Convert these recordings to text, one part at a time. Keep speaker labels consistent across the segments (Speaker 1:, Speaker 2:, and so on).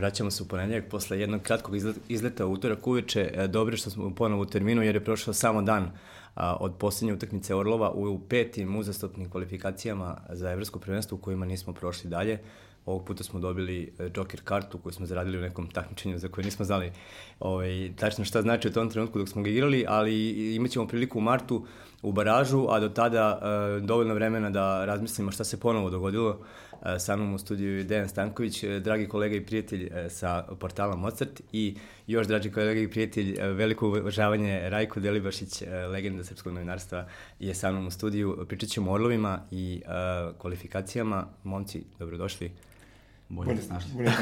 Speaker 1: Vraćamo se u ponedjeljak posle jednog kratkog izleta u utorak uveče. E, dobro što smo ponovo u terminu jer je prošao samo dan od poslednje utakmice Orlova u petim uzastopnim kvalifikacijama za evropsko prvenstvo u kojima nismo prošli dalje. Ovog puta smo dobili e, Joker kartu koju smo zaradili u nekom takmičenju za koje nismo znali ovaj, tačno šta znači u tom trenutku dok smo ga igrali, ali imat ćemo priliku u martu u baražu, a do tada e, dovoljno vremena da razmislimo šta se ponovo dogodilo. E, sa mnom u studiju je Dejan Stanković, e, dragi kolega i prijatelj e, sa portala Mozart i još draži kolega i prijatelj, veliko uvažavanje Rajko Delibašić, legenda srpskog novinarstva, je sa mnom u studiju. Pričat ćemo o orlovima i kvalifikacijama. Momci, dobrodošli.
Speaker 2: Bolje, bolje snašli.
Speaker 1: Bolje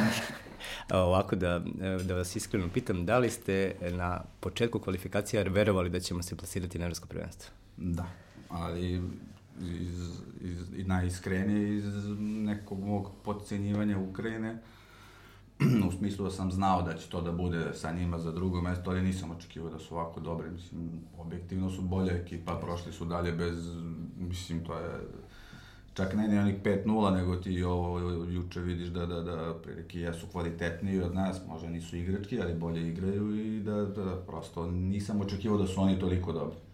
Speaker 1: Ovako da, da vas iskreno pitam, da li ste na početku kvalifikacija verovali da ćemo se plasirati na Evropsko prvenstvo?
Speaker 2: Da, ali iz, iz, najiskrenije iz nekog mog podcenjivanja Ukrajine, u smislu da sam znao da će to da bude sa njima za drugo mesto, ali nisam očekivao da su ovako dobri. Mislim, objektivno su bolja ekipa, prošli su dalje bez, mislim, to je čak ne ni onih 5-0, nego ti ovo juče vidiš da, da, da prilike jesu kvalitetniji od nas, možda nisu igrački, ali bolje igraju i da, da, da prosto nisam očekivao da su oni toliko dobri.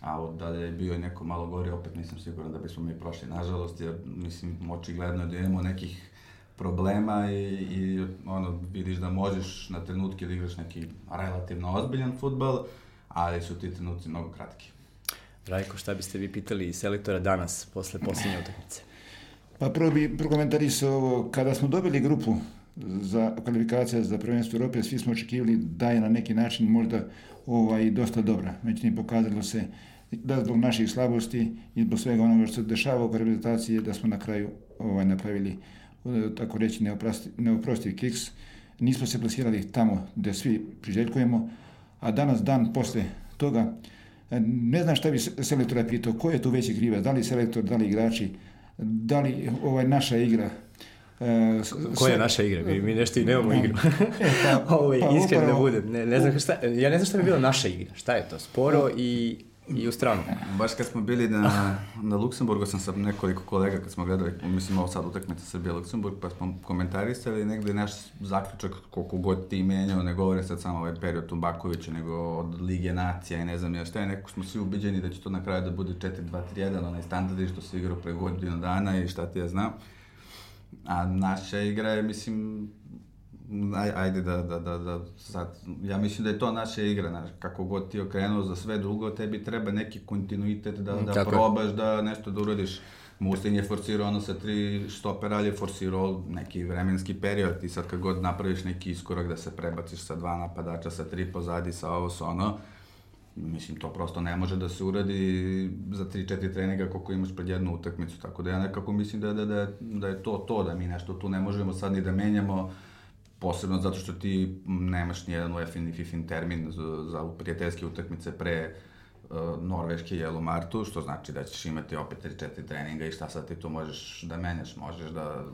Speaker 2: A da je bio i neko malo gori, opet nisam siguran da bismo mi prošli, nažalost, jer mislim, očigledno da imamo nekih problema i, i ono, vidiš da možeš na trenutke da igraš neki relativno ozbiljan futbal, ali su ti trenutci mnogo kratki.
Speaker 1: Rajko, šta biste vi pitali selektora danas, posle poslednje utakmice?
Speaker 3: Pa prvo bi prokomentarisao ovo, kada smo dobili grupu za kvalifikacija za prvenstvo Europe, svi smo očekivali da je na neki način možda ovaj, dosta dobra. Međutim, pokazalo se da zbog naših slabosti i zbog svega onoga što se dešava u reprezentaciji, da smo na kraju ovaj, napravili, eh, tako reći, neoprosti, neoprostiv kiks. Nismo se plasirali tamo gde svi priželjkujemo, a danas, dan posle toga, Ne znam šta bi selektora pitao, ko je tu veći krivac, da li selektor, da li igrači, da li ovaj, naša igra,
Speaker 1: Uh, Koja je naša igra? Mi, mi nešto i nemamo igru. e, pa, Ovo, pa, iskreno da budem. Ne, ne znam šta, ja ne znam šta bi bila naša igra. Šta je to? Sporo i i u stranu.
Speaker 2: Baš kad smo bili na, na Luksemburgu sam sa nekoliko kolega kad smo gledali, mislim ovo sad utakmica Srbija-Luksemburg, pa smo komentarisali negde naš zaključak koliko god ti menjao, ne govore sad samo ovaj period Tumbakovića, nego od Lige nacija i ne znam ja šta je, neko smo svi ubiđeni da će to na kraju da bude 4-2-3-1, onaj standardi što se igrao pre godinu dana i šta ti ja znam. A naša igra je, mislim, aj, ajde da, da, da, da sad, ja mislim da je to naša igra, znaš, kako god ti okrenuo za sve drugo, tebi treba neki kontinuitet da, da Tako probaš da nešto da uradiš. Muslin je forsirao ono sa tri štopera, ali je forsirao neki vremenski period. Ti sad kad god napraviš neki iskorak da se prebaciš sa dva napadača, sa tri pozadi, sa ovo, sa ono, mislim, to prosto ne može da se uradi za 3-4 treninga koliko imaš pred jednu utakmicu. Tako da ja nekako mislim da, da, da, da je to to, da mi nešto tu ne možemo sad ni da menjamo posebno zato što ti nemaš ni jedan UEFA ni FIFA termin za, za prijateljske utakmice pre uh, Norveške i Jelu Martu, što znači da ćeš imati opet 3-4 treninga i šta sad ti tu možeš da menjaš, možeš da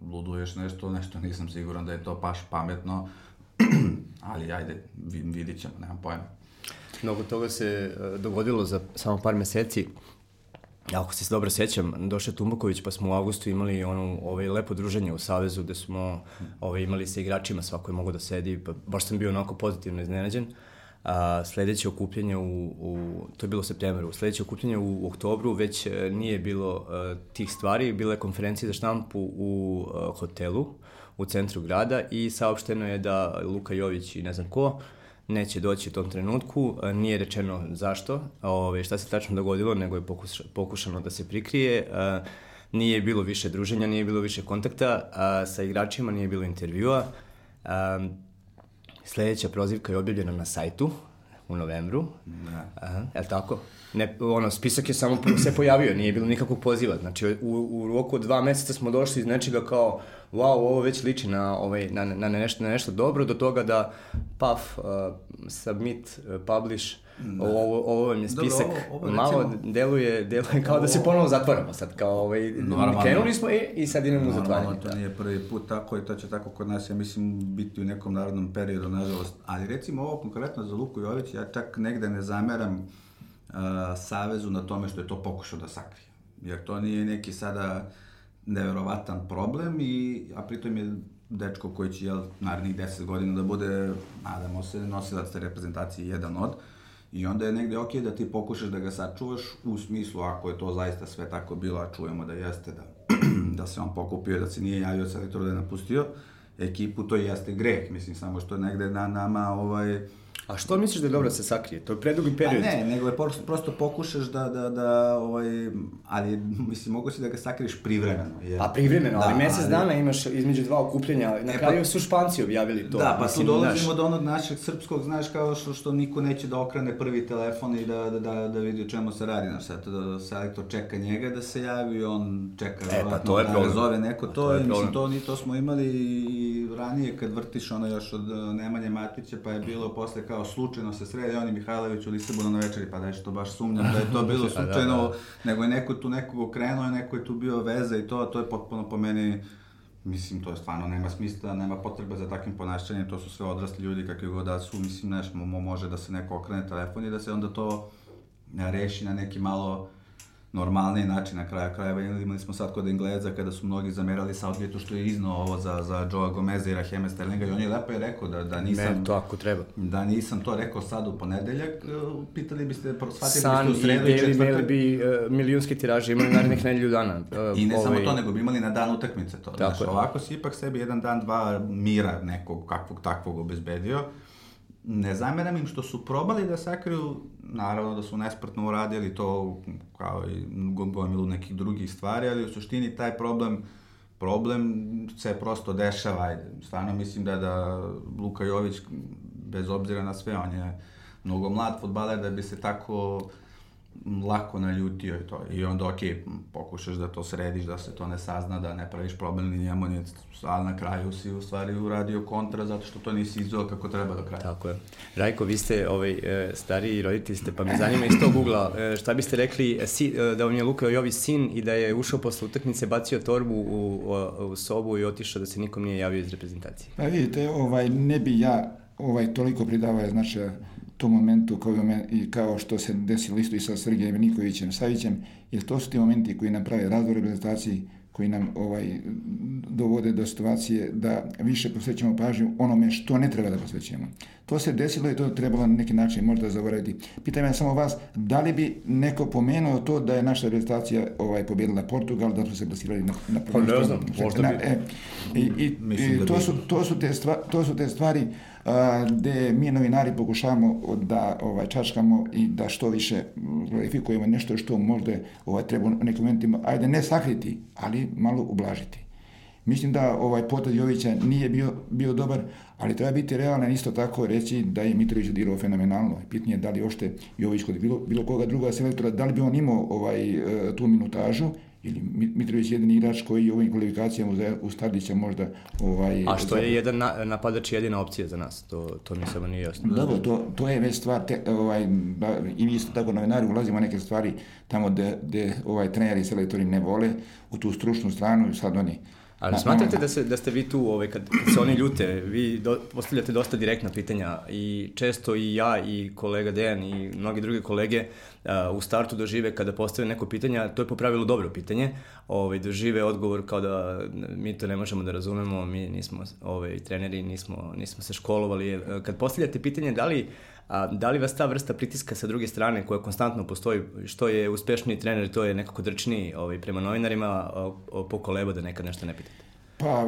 Speaker 2: luduješ nešto, nešto nisam siguran da je to baš pametno, ali ajde, vidit ćemo, nemam pojma.
Speaker 1: Mnogo toga se uh, dogodilo za samo par meseci ako se dobro sećam, došao Tumbaković pa smo u avgustu imali ono, ovaj, lepo druženje u Savezu gde smo ovaj, imali sa igračima, svako je mogo da sedi, pa baš sam bio onako pozitivno iznenađen. A, sledeće okupljanje u, u, to je bilo u septembru, sledeće okupljanje u, u oktobru već e, nije bilo a, e, tih stvari, bila je konferencija za štampu u a, e, hotelu u centru grada i saopšteno je da Luka Jović i ne znam ko, neće doći u tom trenutku, e, nije rečeno zašto, ove, šta se tačno dogodilo, nego je pokušano da se prikrije, e, nije bilo više druženja, nije bilo više kontakta sa igračima, nije bilo intervjua. Sledeća prozivka je objavljena na sajtu u novembru. Da. Aha, je li tako? Ne, ono, spisak je samo se pojavio, nije bilo nikakvog poziva. Znači, u, u roku od dva meseca smo došli iz nečega kao, wow, ovo već liči na, ovaj, na, na, nešto, na nešto dobro, do toga da puff, uh, submit, uh, publish, da. ovo, ovo vam je spisak, Dobro, ovo, ovo, malo recimo, deluje, deluje kao ovo, da se ponovo zatvaramo sad, kao ovaj, normalno, krenuli smo i, i sad idemo u zatvaranje.
Speaker 2: to da. nije prvi put tako i to će tako kod nas, ja mislim, biti u nekom narodnom periodu, nažalost. Ali recimo ovo konkretno za Luku Jović, ja čak negde ne zameram uh, Savezu na tome što je to pokušao da sakrije. Jer to nije neki sada neverovatan problem, i, a pritom je dečko koji će, jel, narednih 10 godina da bude, nadamo se, nosilac te reprezentacije jedan od. I onda je negde okej da ti pokušaš da ga sačuvaš u smislu ako je to zaista sve tako bilo, a čujemo da jeste, da, da se on pokupio, da se nije javio selektoru da napustio ekipu, to jeste greh, mislim, samo što negde na nama, ovaj,
Speaker 1: A što misliš da je dobro da se sakrije? To je predugi period.
Speaker 2: Pa ne, nego je prosto, prosto pokušaš da, da, da, ovaj, ali, mislim, mogu si da ga sakriješ privremeno. Jer,
Speaker 1: Pa privremeno, ali mesec dana imaš između dva okupljenja. Na
Speaker 2: E,
Speaker 1: kraju
Speaker 2: pa-
Speaker 1: su Španci objavili to.
Speaker 2: Da, pa tu dolazimo do onog našeg srpskog, znaš, kao što, što niko neće da okrene prvi telefon i da, da, da, da vidi o čemu se radi, znaš, sad da selektor čeka njega da se javi, on čeka,
Speaker 1: pa
Speaker 2: verovatno,
Speaker 1: to je
Speaker 2: da
Speaker 1: problem.
Speaker 2: zove neko
Speaker 1: Pa
Speaker 2: to,
Speaker 1: to je
Speaker 2: i mislim, to, ni to smo imali i ranije kad vrtiš ono još od uh, Nemanje Matića, pa je bilo posle kao slučajno se sredi, on i Mihajlović u Lisabonu na večeri, pa da je što baš sumnjam da je to bilo
Speaker 1: Pa da,
Speaker 2: slučajno,
Speaker 1: da.
Speaker 2: nego je neko tu nekog okrenuo, i neko je tu bio veza i to, to je potpuno po meni Mislim, to je stvarno, nema smisla, nema potrebe za takvim ponašanjem, to su sve odrasli ljudi kakvi god da su, mislim, nešto mo- može da se neko okrene telefon i da se onda to reši na neki malo normalniji način na kraju krajeva. Imali smo sad kod Engleza kada su mnogi zamerali Southgate-u što je iznao ovo za, za Joea Gomeza i Raheme Sterlinga i on je lepo je rekao da, da nisam...
Speaker 1: Ne, to ako treba.
Speaker 2: Da nisam to rekao sad u ponedeljak, e, pitali biste, shvatili
Speaker 1: San
Speaker 2: biste u
Speaker 1: i
Speaker 2: sredu i
Speaker 1: Daily Mail
Speaker 2: četvrtak.
Speaker 1: bi uh, milijunske tiraže imali narednih nedelju dana. Uh,
Speaker 2: I ne samo
Speaker 1: ovaj,
Speaker 2: to, nego bi imali na dan utakmice to.
Speaker 1: Tako
Speaker 2: Znaš,
Speaker 1: je.
Speaker 2: ovako si ipak sebi jedan dan, dva mira nekog kakvog takvog obezbedio. Ne zameram im što su probali da sakriju, naravno da su nesprtno uradili to kao i go- gomilu nekih drugih stvari, ali u suštini taj problem problem se prosto dešava, ajde. Stvarno mislim da, da Luka Jović, bez obzira na sve, on je mnogo mlad futbaler da bi se tako lako naljutio i to. I onda, ok, pokušaš da to središ, da se to ne sazna, da ne praviš problem ni njemu, ni, ali na kraju si u stvari uradio kontra zato što to nisi izveo kako treba do kraja.
Speaker 1: Tako je. Rajko, vi ste ovaj, e, stariji roditelj ste, pa me zanima iz tog ugla, e, šta biste rekli e, si, da vam je Luka Jović sin i da je ušao posle utakmice, bacio torbu u, u, u sobu i otišao da se nikom nije javio iz reprezentacije?
Speaker 3: Pa vidite, ovaj, ne bi ja ovaj, toliko pridavao značaja tom momentu kao, i kao što se desilo isto i sa Sergejem Nikovićem Savićem, jer to su ti momenti koji nam prave razvoj reprezentaciji, koji nam ovaj dovode do situacije da više posvećamo pažnju onome što ne treba da posvećujemo. To se desilo i to trebalo na neki način možda zaboraviti. Pitam ja samo vas, da li bi neko pomenuo to da je naša reprezentacija ovaj pobjedila Portugal, da smo se plasirali na, na
Speaker 1: Pa ne znam, možda
Speaker 3: na,
Speaker 1: bi.
Speaker 3: e, i, i, i
Speaker 2: da
Speaker 3: to,
Speaker 2: bi.
Speaker 3: su, to, su te stva, to su te stvari gde mi novinari pokušavamo da ovaj, čačkamo i da što više glorifikujemo nešto što možda ovaj, treba u nekim momentima, ajde ne sakriti, ali malo ublažiti. Mislim da ovaj potez Jovića nije bio, bio dobar, ali treba biti realan isto tako reći da je Mitrović odigrao fenomenalno. Pitanje je da li ošte Jović kod bilo, bilo koga druga selektora, da li bi on imao ovaj, e, tu minutažu ili Mi- Mitrović je jedini igrač koji u ovim kvalifikacijama uz, uz Tadića možda ovaj,
Speaker 1: A što je jedan na, napadač jedina opcija za nas, to, to mi samo nije jasno.
Speaker 3: Dobro, to, to je već stvar, te, ovaj, i mi isto tako novinari ulazimo neke stvari tamo gde, gde ovaj, treneri i selektori ne vole, u tu stručnu stranu i sad oni...
Speaker 1: Ali
Speaker 3: Ma-
Speaker 1: smatrate da, se, da ste vi tu, ovaj, kad, kad se oni ljute, vi do, postavljate dosta direktna pitanja i često i ja i kolega Dejan i mnogi drugi kolege a, u startu dožive kada postave neko pitanje, to je po pravilu dobro pitanje, ovaj, dožive odgovor kao da mi to ne možemo da razumemo, mi nismo ovaj, treneri, nismo, nismo se školovali. E, Kad postavljate pitanje da li Da li vas ta vrsta pritiska sa druge strane koja konstantno postoji, što je uspešniji trener, to je nekako drčniji ovaj, prema novinarima, pokoleba da nekad nešto ne pitate?
Speaker 3: Pa,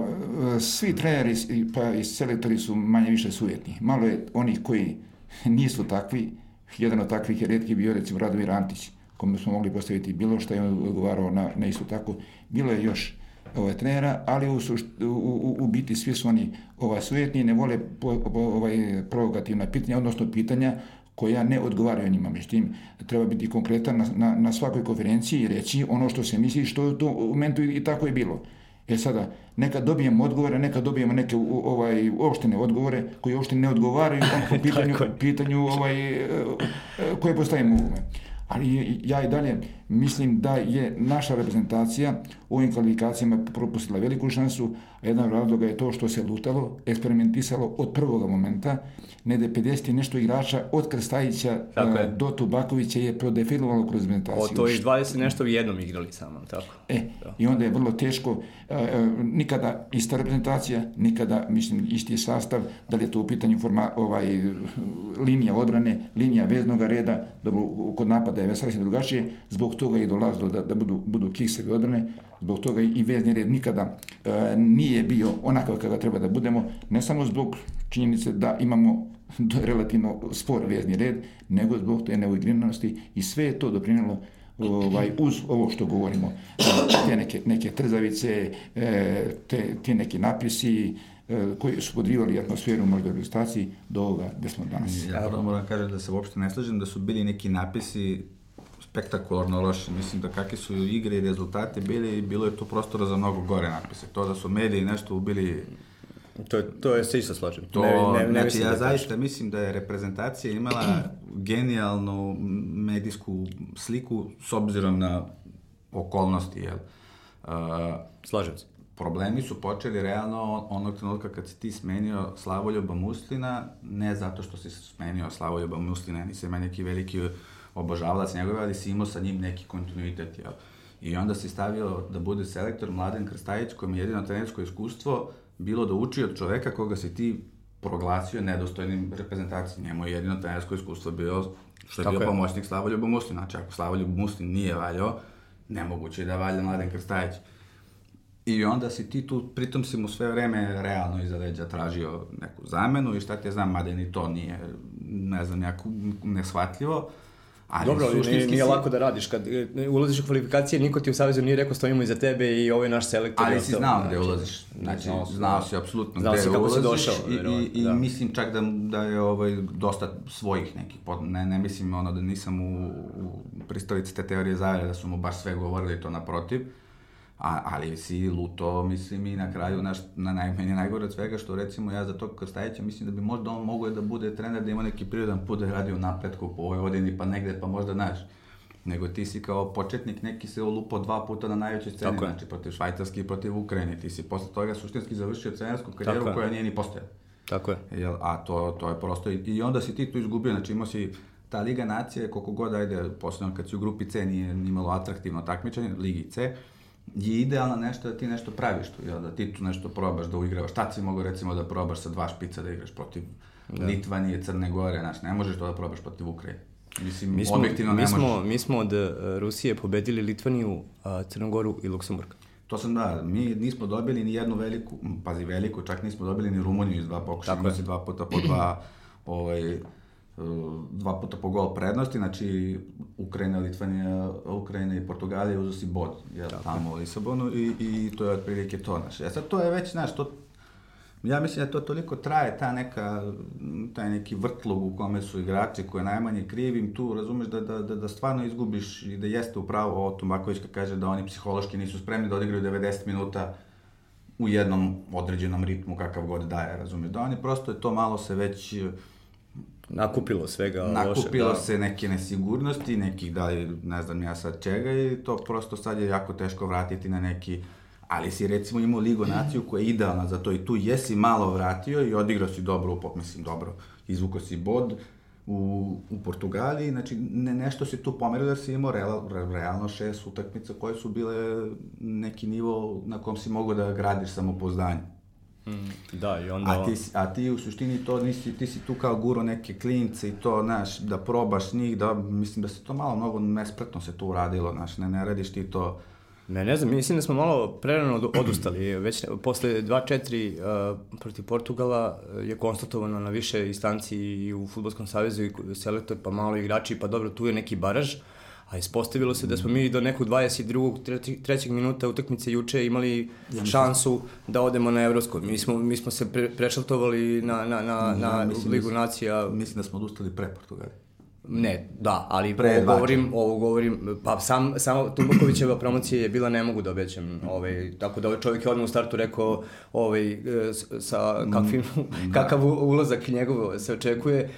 Speaker 3: e, svi treneri pa i selektori su manje više sujetni. Malo je onih koji nisu takvi. Jedan od takvih je redki bio recimo Radomir Antić, kome smo mogli postaviti bilo što je on odgovarao na, na isto tako. Bilo je još ovaj, trenera, ali u, u, u, u biti svi su oni ovaj, sujetni, ne vole po, po, ovaj, provokativna pitanja, odnosno pitanja koja ne odgovaraju njima. Međutim, treba biti konkretan na, na, na svakoj konferenciji i reći ono što se misli, što je u tom momentu i, i tako je bilo. E sada, nekad dobijemo odgovore, nekad dobijemo neke u- ovaj, uopštene odgovore koji uopšte ne odgovaraju po pitanju, pitanju ovaj, e, e, koje postavimo u. Ali ja i dalje mislim da je naša reprezentacija u ovim kvalifikacijama propustila veliku šansu, a jedan razloga je to što se lutalo, eksperimentisalo od prvog momenta, negde 50 i nešto igrača od Krstajića do Tubakovića je prodefilovalo kroz reprezentaciju.
Speaker 1: Od to i 20 nešto jednom igrali samo, tako?
Speaker 3: E, da. i onda je vrlo teško, nikada ista reprezentacija, nikada, mislim, isti sastav, da li je to u pitanju forma, ovaj, linija odbrane, linija veznog reda, da kod napada je veseli drugačije, zbog toga i dolazilo da, da budu, budu kiksevi odbrane, zbog toga i vezni red nikada e, nije bio onakav kada treba da budemo, ne samo zbog činjenice da imamo relativno spor vezni red, nego zbog te neuigrinanosti i sve je to doprinjelo ovaj, uz ovo što govorimo, te neke, neke trzavice, e, te, te neki napisi, e, koji su podrivali atmosferu možda reprezentaciji do ovoga gde smo danas.
Speaker 2: Ja moram kažem da se uopšte ne slažem da su bili neki napisi spektakularno loše. Mislim da kakve su igre i rezultate bili, bilo je tu prostora za mnogo gore napise. To da su mediji nešto bili
Speaker 1: To je, to je se isto slažem.
Speaker 2: To, ne, ne, ne znači, ja da zaista mislim da je reprezentacija imala genijalnu medijsku sliku s obzirom na okolnosti, jel?
Speaker 1: Uh, slažem se.
Speaker 2: Problemi su počeli realno onog trenutka kad si ti smenio Slavoljuba Muslina, ne zato što si smenio Slavoljuba Muslina, nisam ja neki veliki obožavalac njegove, ali si imao sa njim neki kontinuitet, jel? I onda si stavio da bude selektor Mladen Krstajić, kojem je jedino trenersko iskustvo bilo da uči od čoveka koga si ti proglasio nedostojnim reprezentacijom. Njemu je jedino trenersko iskustvo bio što je Tako bio je. pomoćnik Slavoljuba Muslin. Znači, ako Slavoljub Muslin nije valjao, nemoguće je da valja Mladen Krstajić. I onda si ti tu, pritom si mu sve vreme realno iza leđa tražio neku zamenu i šta te znam, mada ni to nije, ne znam, jako neshvatljivo.
Speaker 1: Ali Dobro, nije, nije si... lako da radiš. Kad e, ulaziš u kvalifikacije, niko ti u Savezu nije rekao stojimo iza tebe i ovo je naš selektor.
Speaker 2: Ali si znao gde ulaziš. Znači, znao, znao si apsolutno gde si kako ulaziš. Si došao, i, i, i da. mislim čak da, da je ovaj, dosta svojih nekih, ne, ne mislim ono da nisam u, u pristalici te teorije zavere da su mu baš sve govorili to naprotiv A, ali si luto, mislim, i na kraju, naš, na najmeni najgore od svega, što recimo ja za tog Krstajića mislim da bi možda on mogao da bude trener, da ima neki prirodan put da radi u napretku po ovoj godini, pa negde, pa možda naš. Nego ti si kao početnik neki se olupo dva puta na najvećoj sceni, Tako znači protiv Švajcarske i protiv Ukrajine. Ti si posle toga suštinski završio trenersku karijeru Tako koja nije ni postojala.
Speaker 1: Tako je.
Speaker 2: Jel, a to, to je prosto, i onda si ti tu izgubio, znači imao si ta Liga nacije, koliko god, ajde, posledno kad si u grupi C nije imalo atraktivno takmičenje, Ligi C, je idealno nešto da ti nešto praviš tu, jel, da ti tu nešto probaš da uigravaš. Šta si mogu recimo da probaš sa dva špica da igraš protiv da. Litvanije, Crne Gore, znaš, ne možeš to da probaš protiv Ukrajine. Mislim, mi smo, objektivno ne
Speaker 1: mi smo,
Speaker 2: možeš.
Speaker 1: Mi smo od uh, Rusije pobedili Litvaniju, Crnogoru i Luksemburg.
Speaker 2: To sam da, mi nismo dobili ni jednu veliku, pazi veliku, čak nismo dobili ni Rumuniju iz dva pokušaja, imao si dva puta po dva ovaj, dva puta po gol prednosti, znači Ukrajina, Litvanija, Ukrajina i Portugalija uzu si bod, jel, Tako. tamo u Lisabonu i, i to je otprilike to, znaš. E sad to je već, znaš, to, ja mislim da to toliko traje, ta neka, taj neki vrtlog u kome su igrači koje najmanje krivim tu, razumeš da, da, da, da stvarno izgubiš i da jeste upravo ovo Tumakovićka kaže da oni psihološki nisu spremni da odigraju 90 minuta u jednom određenom ritmu kakav god daje, razumeš, da oni prosto je to malo se već
Speaker 1: nakupilo svega
Speaker 2: nakupilo loše. Nakupilo da. se neke nesigurnosti, nekih da li, ne znam ja sad čega i to prosto sad je jako teško vratiti na neki ali si recimo imao Ligu naciju koja je idealna za to i tu jesi malo vratio i odigrao si dobro, mislim dobro, izvuko si bod u, u Portugaliji, znači ne, nešto si tu pomerio da si imao real, realno šest utakmica koje su bile neki nivo na kom si mogao da gradiš samopouzdanje.
Speaker 1: Mm, da, i onda...
Speaker 2: A ti, a ti u suštini to nisi, ti si tu kao guro neke klince i to, znaš, da probaš njih, da, mislim da se to malo mnogo nespretno se tu uradilo, znaš, ne, ne radiš ti to...
Speaker 1: Ne, ne znam, mislim da smo malo prerano odustali. Već posle 2-4 uh, protiv Portugala uh, je konstatovano na više instanci i u Futbolskom savezu i selektor, pa malo igrači, pa dobro, tu je neki baraž. Uh, A ispostavilo se da smo mi do nekog 22. trećeg, trećeg minuta utakmice juče imali šansu da odemo na Evropsko. Mi smo, mi smo se pre, prešaltovali na, na, na, na Ligu da, nacija.
Speaker 2: Mislim da smo odustali pre Portugali.
Speaker 1: Ne, da, ali
Speaker 2: Pre
Speaker 1: ovo
Speaker 2: dva
Speaker 1: govorim, ovo govorim, pa sam, samo Tumbakovićeva promocija je bila ne mogu da obećam, ovaj, tako da ovaj čovjek je odmah u startu rekao ovaj, e, sa kakvim, kakav u- ulazak njegov se očekuje, e,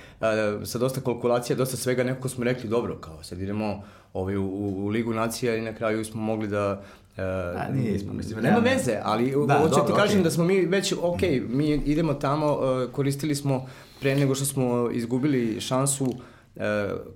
Speaker 1: sa dosta kalkulacija, dosta svega, nekako smo rekli, dobro, kao sad idemo ovaj, u, u, Ligu nacija i na kraju smo mogli da E,
Speaker 2: A, nismo, mislim,
Speaker 1: nema
Speaker 2: realno.
Speaker 1: veze, ali
Speaker 2: Da,
Speaker 1: da, hoću
Speaker 2: dobro,
Speaker 1: ti kažem
Speaker 2: okej.
Speaker 1: da smo mi već, ok, mi idemo tamo, e, koristili smo pre nego što smo izgubili šansu, e,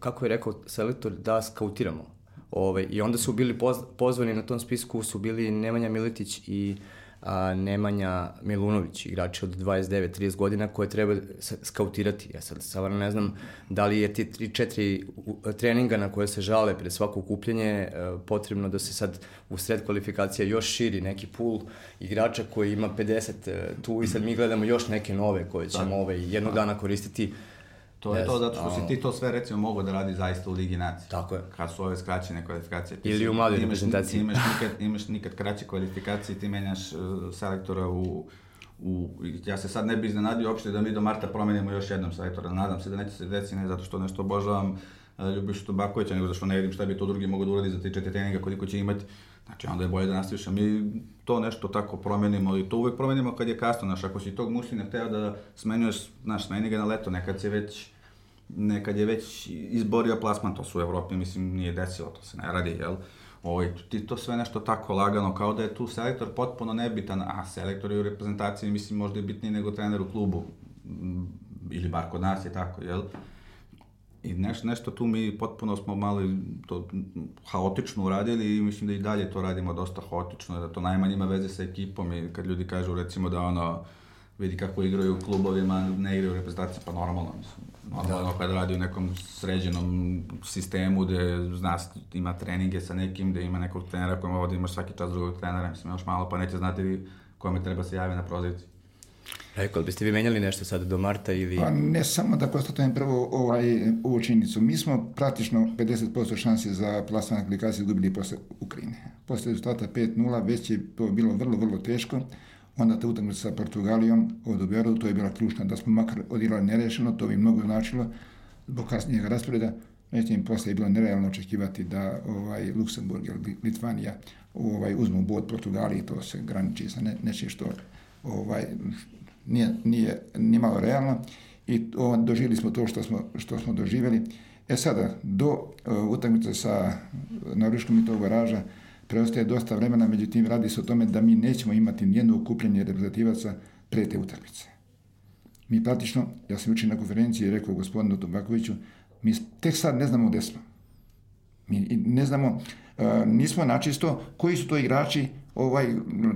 Speaker 1: kako je rekao selektor, da skautiramo. Ove, I onda su bili poz, pozvani na tom spisku, su bili Nemanja Miletić i a, Nemanja Milunović, igrači od 29-30 godina koje treba skautirati. Ja sad stvarno ne znam da li je ti 3-4 u- treninga na koje se žale pred svako okupljanje e, potrebno da se sad u sred kvalifikacija još širi neki pool igrača koji ima 50 e, tu i sad mi gledamo još neke nove koje ćemo ovaj, jednog dana koristiti.
Speaker 2: To je
Speaker 1: Ne
Speaker 2: to zato što si ti to sve recimo mogo da radi zaista u Ligi nacije.
Speaker 1: Tako je.
Speaker 2: Kad su ove skraćene kvalifikacije. ti
Speaker 1: Ili
Speaker 2: si-
Speaker 1: u mladoj reprezentaciji.
Speaker 2: Imaš nikad, imaš nikad kraće kvalifikacije, ti menjaš uh, selektora u, u, ja se sad ne bi iznenadio uopšte da mi do marta promenimo još jednom selektora. Nadam se da neće se desiti, ne zato što nešto obožavam uh, Ljubišu Tobakovića, nego zato što ne vidim šta bi to drugi mogo da uradi za 3-4 treninga, koliko će imati. Znači, onda je bolje da nastaviš, a mi to nešto tako promenimo i to uvek promenimo kad je kasno, znaš, ako si tog Muslina hteo da smenjuješ, znaš, smeni ga na leto, nekad se već nekad je već izborio plasman, to se u Evropi, mislim, nije desilo, to se ne radi, jel? Ovaj, ti to sve nešto tako lagano, kao da je tu selektor potpuno nebitan, a selektor je u reprezentaciji, mislim, možda je bitniji nego trener u klubu, ili bar kod nas je tako, jel? I neš, nešto tu mi potpuno smo malo to haotično uradili i mislim da i dalje to radimo dosta haotično, da to najmanje ima veze sa ekipom i kad ljudi kažu recimo da ono, vidi kako igraju u klubovima, ne igraju u reprezentaciji, pa normalno, mislim, normalno da. kad radi u nekom sređenom sistemu gde zna, ima treninge sa nekim, gde ima nekog trenera kojem ovdje imaš svaki čas drugog trenera, mislim još malo pa neće znati kome treba se javi na prozivci.
Speaker 1: Rekao, biste vi menjali nešto sad do marta ili...
Speaker 3: Pa ne samo da konstatujem prvo ovaj, ovu činjenicu. Mi smo praktično 50% šanse za plasman kvalifikacije izgubili posle Ukrajine. Posle rezultata 5-0 već je to bilo vrlo, vrlo teško. Onda ta utakmica sa Portugalijom od u to je bila ključna, da smo makar odigrali nerešeno, to bi mnogo značilo zbog kasnijeg rasporeda. Međutim, posle je bilo nerealno očekivati da ovaj, Luksemburg ili Litvanija ovaj, uzmu bod Portugaliji, to se graniči sa ne, nečim što ovaj, nije, nije ni malo realno i o, doživjeli smo to što smo, što smo doživjeli. E sada, do uh, utakmice sa Norveškom i tog baraža preostaje dosta vremena, međutim radi se o tome da mi nećemo imati nijedno okupljanje reprezentativaca pre te utakmice. Mi praktično, ja sam jučer na konferenciji rekao gospodinu Tobakoviću, mi tek sad ne znamo gde smo. Mi ne znamo, uh, nismo načisto koji su to igrači, ovaj,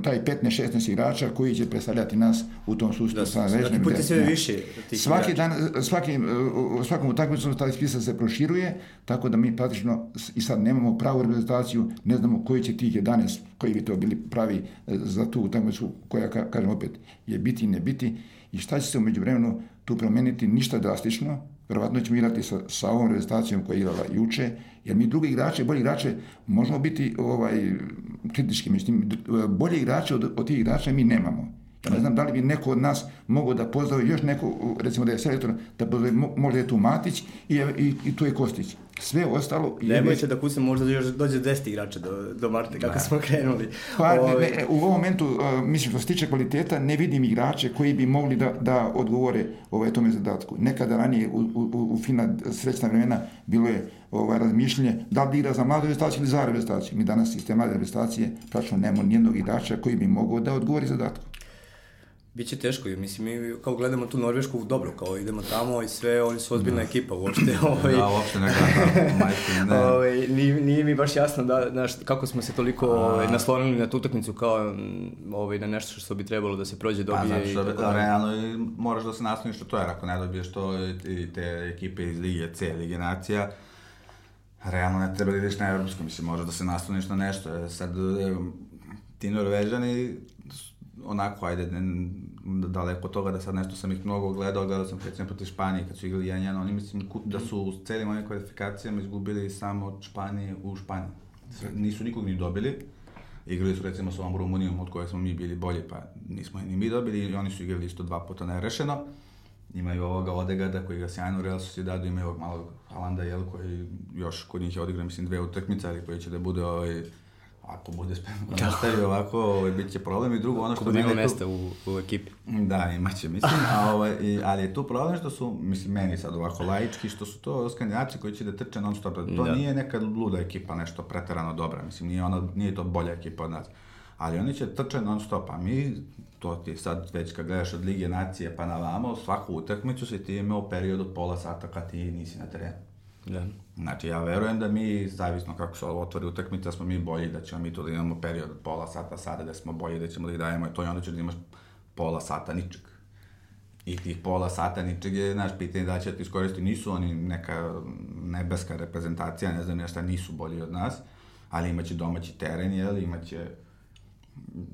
Speaker 3: taj 15-16 igrača koji će predstavljati nas u tom sustavu
Speaker 1: Da, svaki put je sve više tih
Speaker 3: Svaki
Speaker 1: igrača.
Speaker 3: dan, svaki, uh, svakom utakmicom taj spisak se proširuje, tako da mi praktično i sad nemamo pravu reprezentaciju, ne znamo koji će tih 11, koji bi to bili pravi eh, za tu utakmicu, koja, ka- kažem opet, je biti i ne biti, i šta će se umeđu vremenu tu promeniti, ništa drastično, verovatno ćemo igrati sa, sa ovom reprezentacijom koja je igrala juče, jer mi drugi igrače, bolji igrače, možemo biti ovaj, kritički, međutim, bolji igrače od, od tih igrača mi nemamo. Ja ne znam da li bi neko od nas mogao da pozove još neko, recimo da je selektor, da pozove, mo- možda je tu Matić i, i, i tu je Kostić. Sve ostalo... je
Speaker 1: Nemojte da kucam, možda još dođe 10 igrača do, do marta, kako smo krenuli.
Speaker 3: Pa, ne,
Speaker 1: Ovaj,
Speaker 3: ne, u ovom momentu, uh, mislim, što se tiče kvaliteta, ne vidim igrače koji bi mogli da, da odgovore ovaj, tome zadatku. Nekada ranije, u, u, u fina srećna vremena, bilo je ovaj, razmišljanje da li da igra za mladu reprezentaciju ili za reprezentaciju. Mi danas iz te mlade reprezentacije praktično nemamo nijednog igrača koji bi mogao da odgovori zadatku.
Speaker 1: Biće teško, mislim, mi kao gledamo tu Norvešku, dobro, kao idemo tamo i sve, oni su ozbiljna ekipa uopšte. Ovaj,
Speaker 2: Da, uopšte ne gledam, majke, ne.
Speaker 1: Ovaj, nije, nije mi baš jasno da, znaš, kako smo se toliko ovaj, naslonili na tu utakmicu kao mm, ovaj, na nešto što bi trebalo da se prođe,
Speaker 2: Pa,
Speaker 1: dobije
Speaker 2: zato
Speaker 1: i
Speaker 2: što
Speaker 1: tako
Speaker 2: da,
Speaker 1: dalje.
Speaker 2: realno i moraš da se nasloniš na to, jer ako ne dobiješ to i te ekipe iz Lige C, Lige Nacija, realno ne treba da ideš na evropsko, mislim, možeš da se nasloniš na nešto. E, Sad, e, ti Norvežani, onako, ajde, ne, daleko od toga da sad nešto sam ih mnogo gledao, gledao sam recimo protiv Španije kad su igrali 1-1, oni mislim da su u celim ovim kvalifikacijama izgubili samo od Španije u Španiji. Nisu nikog ni dobili, igrali su recimo sa ovom Rumunijom od koje smo mi bili bolji, pa nismo ni mi dobili i oni su igrali isto dva puta nerešeno. imaju ovoga Odegada koji ga sjajno u Real Sociedadu, imaju ovog malog Alanda Jel koji još kod njih je odigrao, mislim, dve utakmice, ali koji će da bude ovaj, ako bude spremno da nastavi ovako, ovaj, bit će problem. I drugo, ono što...
Speaker 1: Ako bude imao mesta u, u ekipi.
Speaker 2: Da, imaće, mislim, a, ovaj, i, ali je tu problem što su, mislim, meni sad ovako laički, što su to skandinavci koji će da trče non stop. To da. nije neka luda ekipa, nešto preterano dobra, mislim, nije, ono, nije to bolja ekipa od nas. Ali oni će trče non stop, a mi, to ti sad već kad gledaš od Lige nacije pa na vamo, svaku utakmicu si ti imao period od pola sata kad ti nisi na terenu. Da. Znači, ja verujem da mi, zavisno kako se otvori utakmica, smo mi bolji, da ćemo mi tu da imamo period od pola sata sada, da smo bolji, da ćemo da ih dajemo i to i onda ćeš da imaš pola sata ničeg. I tih pola sata ničeg je, naš pitanje da će ti iskoristiti. Nisu oni neka nebeska reprezentacija, ne znam nešto, nisu bolji od nas, ali imaće domaći teren, jel, imaće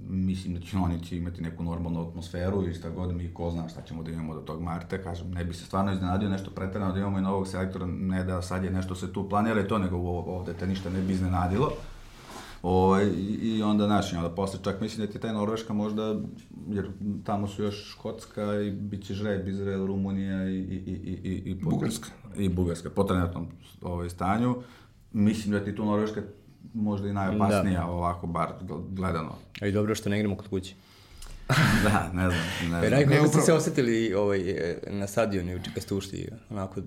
Speaker 2: mislim da će oni će imati neku normalnu atmosferu i šta god mi ko zna šta ćemo da imamo do tog marta, kažem, ne bi se stvarno iznenadio nešto pretarano da imamo i novog selektora, ne da sad je nešto se tu planira i to, nego ovde te ništa ne bi iznenadilo. O, ovaj, i onda naši, onda posle čak mislim da ti taj Norveška možda, jer tamo su još Škotska i bit će Žreb, Izrael, Rumunija i, i, i, i, i,
Speaker 3: Bugarska.
Speaker 2: I Bugarska, po trenutnom ovaj, stanju. Mislim da ti tu Norveška možda i najopasnija da. ovako bar gledano.
Speaker 1: A i dobro što ne igramo kod kuće.
Speaker 2: da, ne znam. Ne znam.
Speaker 1: Raj, kako ste se osetili ovaj, e, na stadionu juče kad ste ušli, onako,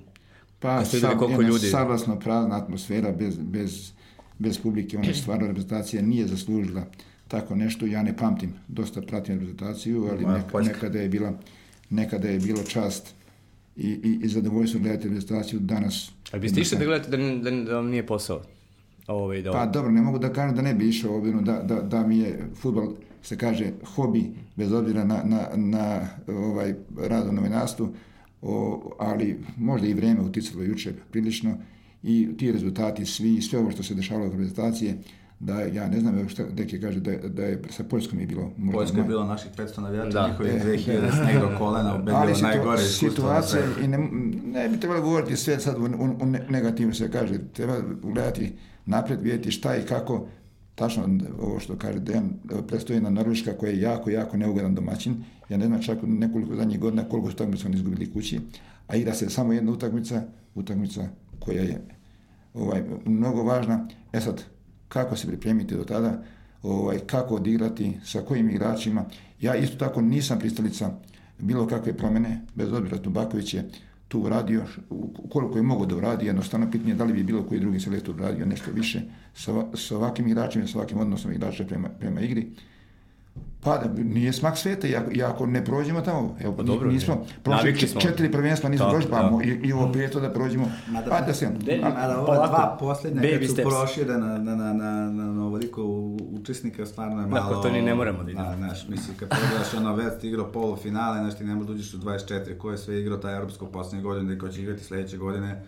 Speaker 3: pa, ste videli koliko ljudi... Savlasno prazna atmosfera bez, bez, bez publike, ona stvarno reprezentacija nije zaslužila tako nešto, ja ne pamtim, dosta pratim reprezentaciju, ali neka, nekada je bila nekada je bilo čast i, i, i zadovoljstvo gledati reprezentaciju danas.
Speaker 1: Ali biste išli da gledate da, da, da vam nije posao?
Speaker 3: Ovaj, da... Pa dobro, ne mogu da kažem da ne bi išao obzirom da, da, da mi je futbol se kaže hobi, bez obzira na, na, na ovaj rad u novinarstvu, o, ali možda i vreme uticalo juče prilično i ti rezultati svi, sve ovo što se dešavalo u reprezentacije, da ja ne znam šta neki kaže da, da je sa Poljskom je bilo
Speaker 2: možda Poljska je bilo naših 500 navijača da. njihovi 2000 da. sneg do kolena ubedljivo situ, najgore
Speaker 3: situacija i ne, ne bi trebalo govoriti sve sad u, u, u negativno se kaže treba gledati napred vidjeti šta i kako tačno ovo što kaže Dejan, predstoji na Norveška koja je jako, jako neugodan domaćin. Ja ne znam čak nekoliko zadnjih godina koliko su utakmica oni izgubili kući, a igra se samo jedna utakmica, utakmica koja je ovaj, mnogo važna. E sad, kako se pripremiti do tada, ovaj, kako odigrati, sa kojim igračima. Ja isto tako nisam pristalica bilo kakve promene, bez obzira Tubaković je tu uradio, koliko je mogo da uradi, jednostavno pitanje da li bi bilo koji drugi selektor uradio nešto više sa, sa ovakvim igračima, sa ovakvim odnosom igrača prema, prema igri. Pa nije smak sveta, i ako, i ako ne prođemo tamo, evo, pa dobro, nismo, prošli četiri prvenstva nismo prošli, pa da. i, i ovo prije to da prođemo,
Speaker 2: mada, pa da se... Mada ova dva poslednja kad su proširena na, na, na, na, na ovoliko učesnika, stvarno je malo...
Speaker 1: Da, to ni ne moramo da
Speaker 2: idemo. Da, znaš, misli, kad pogledaš ono, već ti igrao polufinale, znaš, ti ne možeš da uđeš u 24, ko je sve igrao taj evropsko poslednje godine, ko će igrati sledeće godine,